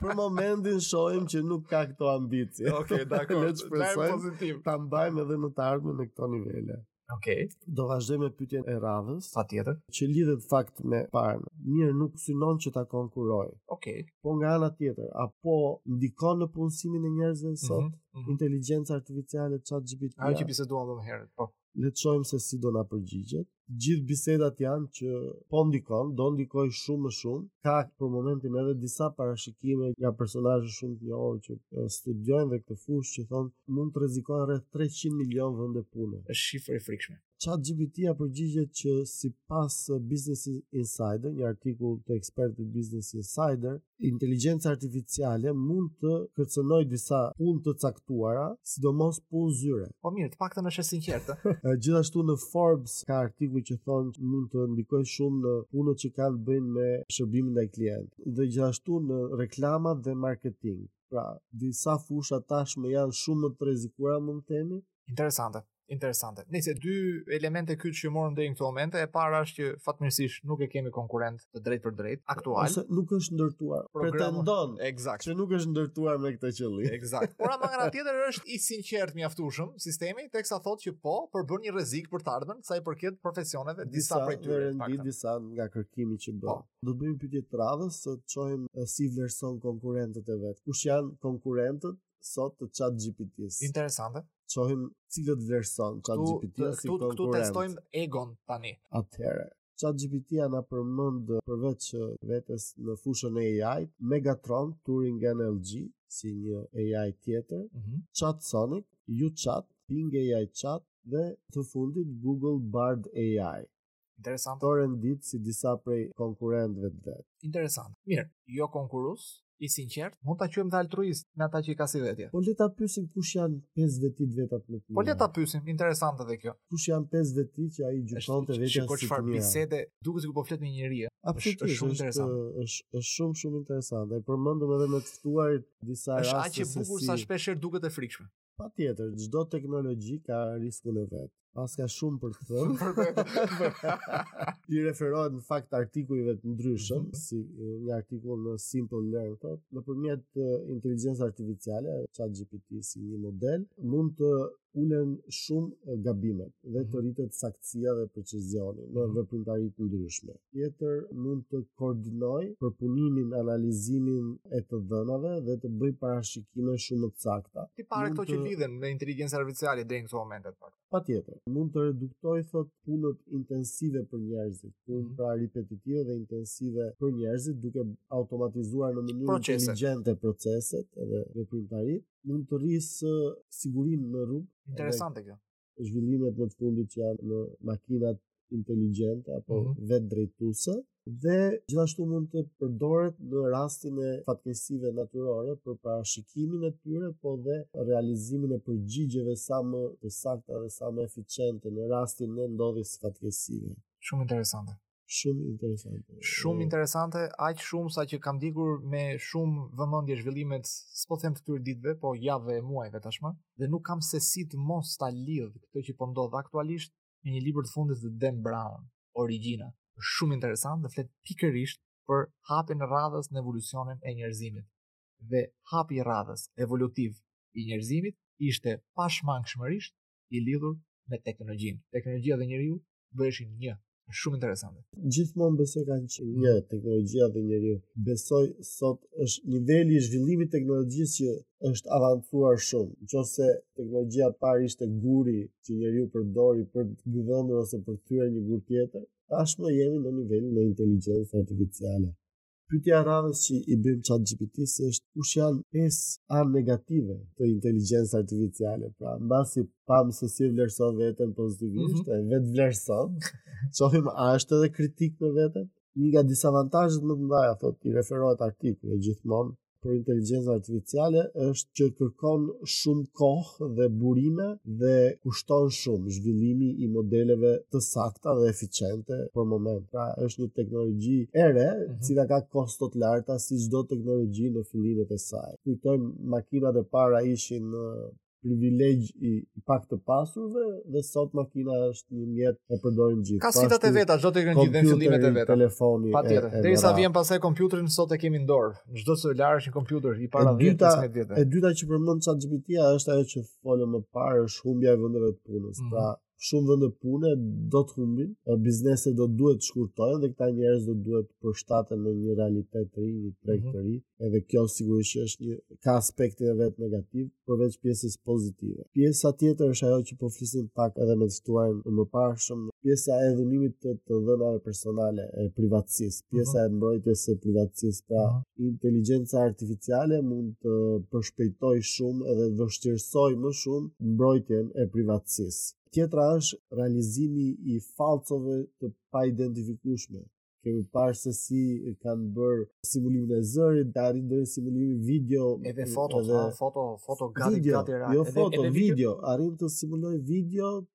për momentin shohim që nuk ka këto ambicie. Okej, okay, dakord. Le të shpresojmë pozitiv. Ta mbajmë edhe në të ardhmen në këto nivele. Okej. Okay. Do vazhdoj me pyetjen e radhës. Patjetër. Që lidhet në fakt me të parën. Mirë, nuk synon që ta konkurrojë. Okej. Okay. Po nga ana tjetër, a po ndikon në punësimin e njerëzve mhm, sot mm -hmm. inteligjenca artificiale ChatGPT? Ajo që biseduam më herët, po. Le të shohim se si do na përgjigjet. Gjithë bisedat janë që po ndikon, do ndikojë shumë më shumë. Ka për momentin edhe disa parashikime nga personazhe shumë të njohur që studiojnë dhe këtë fushë që thonë mund të rrezikojnë rreth treqind milionë vende pune. Është shifër e frikshme. ChatGPT-ja përgjigjet që sipas Business Insider, një artikull të ekspertëve Business Insider, inteligjenca artificiale mund të kërcënojë disa punë të caktuara, sidomos punë zyre. Po mirë, të paktën është e sinqertë. Gjithashtu në Forbes ka artikuj që thonë që mund të ndikojë shumë në punët që kanë të bëjnë me shërbimin ndaj klientit dhe gjithashtu në reklama dhe marketing. Pra, disa fusha tashmë janë shumë më të rrezikuara, mund të themi. Interesante, interesante. Nëse dy elemente këtu që morëm deri në këtë moment, e para është që fatmirësisht nuk e kemi konkurrent të drejtpërdrejtë aktual. Ose nuk është ndërtuar. Pretendon eksakt që nuk është ndërtuar me këtë qëllim. Eksakt. Por ama nga ana tjetër është i sinqert mjaftueshëm sistemi, teksa thotë që po përbën një rrezik për të ardhmen sa i përket profesioneve disa, disa prej tyre. Disa nga kërkimi që bën. Po. do të bëjmë pyetjen e radhës, të shohim si vlerëson konkurrentët e vet. Kush janë konkurrentët sot të chat GPT-s? Interesante. Shohim cilët vlerëson chat GPT-a si konkurrent. Këtu testojmë egon tani. Atëherë, chat GPT-a na përmend përveç vetes në fushën e AI, Megatron, Turing NLG si një AI tjetër, mm -hmm. Chat Sonic, YouChat, Bing AI Chat dhe të fundit Google Bard AI. Interesant. Të rendit si disa prej konkurrentëve të vet. Interesant. Mirë, jo konkurrues, i sinqert, mund ta quajmë dhe altruist me ata që i ka si vetja. Po le ta pyesim kush janë pesë veti të vetat më të mira. Po le ta pyesim, interesante edhe kjo. Kush janë pesë veti që ai gjykon te vetja si të mira. Shikoje çfarë bisede, duket sikur po flet me njeri. Është shumë interesante. Është është shumë shumë interesante. E përmendëm edhe me të ftuarit disa raste. Është aq e bukur sa shpeshherë duket e frikshme. Patjetër, çdo teknologi ka riskun e vet. Paska shumë për të thënë. I referohet në fakt artikujve të ndryshëm, mm -hmm. si një artikull në Simplilearn, thotë, nëpërmjet inteligjencës artificiale, chat GPT si një model, mund të ulen shumë gabimet dhe të mhm. rritet saktësia dhe precizioni në mhm. veprimtari të ndryshme. tjetër mund të koordinojë përpunimin, analizimin e të dhënave dhe të bëjë parashikime shumë të sakta. Ti pare këto që lidhen me inteligjencën artificiale deri në këto momente të parë. Patjetër, mund të reduktojë thotë punët intensive për njerëzit, punë mm -hmm. pra repetitive dhe intensive për njerëzit duke automatizuar në mënyrë Procese. inteligjente proceset edhe veprimtaritë, mund të rrisë sigurinë në rrugë. Interesante kjo. zhvillimet më të fundit që janë në makinat inteligjente apo mm -hmm. vetëdrejtuese dhe gjithashtu mund të përdoret në rastin e fatkeqësive natyrore për parashikimin e tyre, po dhe realizimin e përgjigjeve sa më të sakta dhe sa më eficiente në rastin e ndodhjes së fatkeqësive. Shumë interesante. Shumë interesante. Shumë interesante, aq shumë saqë kam ndjekur me shumë vëmendje zhvillimet, s'po them të këtyre ditëve, po javëve e muajve tashmë, dhe nuk kam se si të mos ta lidh këtë që po ndodh aktualisht me një libër të fundit të Dan Brown, Origjina. Shumë interesant dhe flet pikërisht për hapin e radhës në evolucionin e njerëzimit. Dhe hapi i radhës evolutiv i njerëzimit ishte pashmangshmërisht i lidhur me teknologjinë. Teknologjia dhe njeriu bëheshin një. Është shumë interesante. Gjithmonë besoj kanë qenë një teknologjia dhe njeriu. Besoj sot është niveli i zhvillimit të teknologjisë që është avancuar shumë. Në qoftë se teknologjia e parë ishte guri që njeriu përdori për të gëdhënur ose për të thyer një gur tjetër, tashmë jemi në nivelin e inteligjencës artificiale. Pyetja e radhës që i bëjmë ChatGPT-së është kush janë pesë anë negative të inteligjencës artificiale. Pra, mbasi pamë se si vlerëson veten pozitivisht, mm -hmm. e vetëvlerëson. Shohim a është edhe kritik për veten. Një nga disavantazhet më të mëdha, thotë, i referohet artikullit gjithmonë për inteligjencën artificiale është që kërkon shumë kohë dhe burime dhe kushton shumë zhvillimi i modeleve të sakta dhe eficiente për momentin. Pra është një teknologji e re, mm -hmm. e cila ka kosto të larta si çdo teknologji në fillimet e saj. Kujtojmë makinat e para ishin privilegj i pak të pasurve dhe sot makina është një mjet e përdorin të gjithë. Ka sfidat e veta, çdo të kanë gjithë fillimet e veta. Telefoni. Patjetër. Derisa vjen pastaj kompjuterin sot e kemi në dorë. Çdo celular është një kompjuter i para 10-15 vjetëve. E dyta që përmend ChatGPT-ja është ajo që folëm më parë, është humbja e vendeve të punës. Mm -hmm. Pra, shumë vende pune do të humbin, bizneset do të duhet të shkurtojnë dhe këta njerëz do të duhet të përshtaten në një realitet të ri, një treg mhm. të ri. Edhe kjo sigurisht që është një ka aspektin e vet negativ, përveç pjesës pozitive. Pjesa tjetër është ajo që po flisim pak edhe me situatën e mëparshme pjesa e dhunimit të të dhënave personale e privatësisë. pjesa e mbrojtjes së privatësisë. Pra, uh -huh. inteligjenca artificiale mund të përshpejtojë shumë edhe të vështirësojë më shumë mbrojtjen e privatësisë. Tjetra është realizimi i fallcove të paidentifikueshme. Kemi parë se si kanë bërë simulimin e zërit, arrin dhe simulimin video. Edhe foto, edhe, foto, foto, gati, video, gati, ra. Jo edhe, foto, edhe video. video. Arrin të simulojë video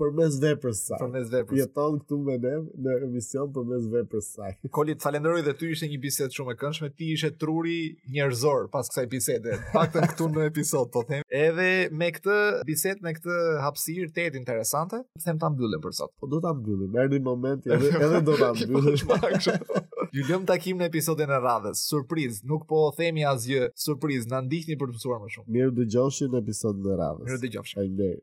përmes veprës saj. Përmes veprës. Jeton këtu me ne në emision përmes veprës saj. Koli, të falënderoj dhe ty ishte një bisedë shumë e këndshme. Ti ishe truri njerëzor pas kësaj bisede. Të paktën këtu në episod, po them. Edhe me këtë bisedë, me këtë hapësirë tejet interesante, them ta mbyllim për sot. Po do ta mbyllim, merr një moment, edhe, edhe do ta mbyllim. Ju lëmë takim në episodin e radhës. Surpriz, nuk po themi asgjë. Surpriz, na ndiqni për të mësuar më shumë. Mirë dëgjofshi në episodin e radhës. Mirë dëgjofshi. Faleminderit.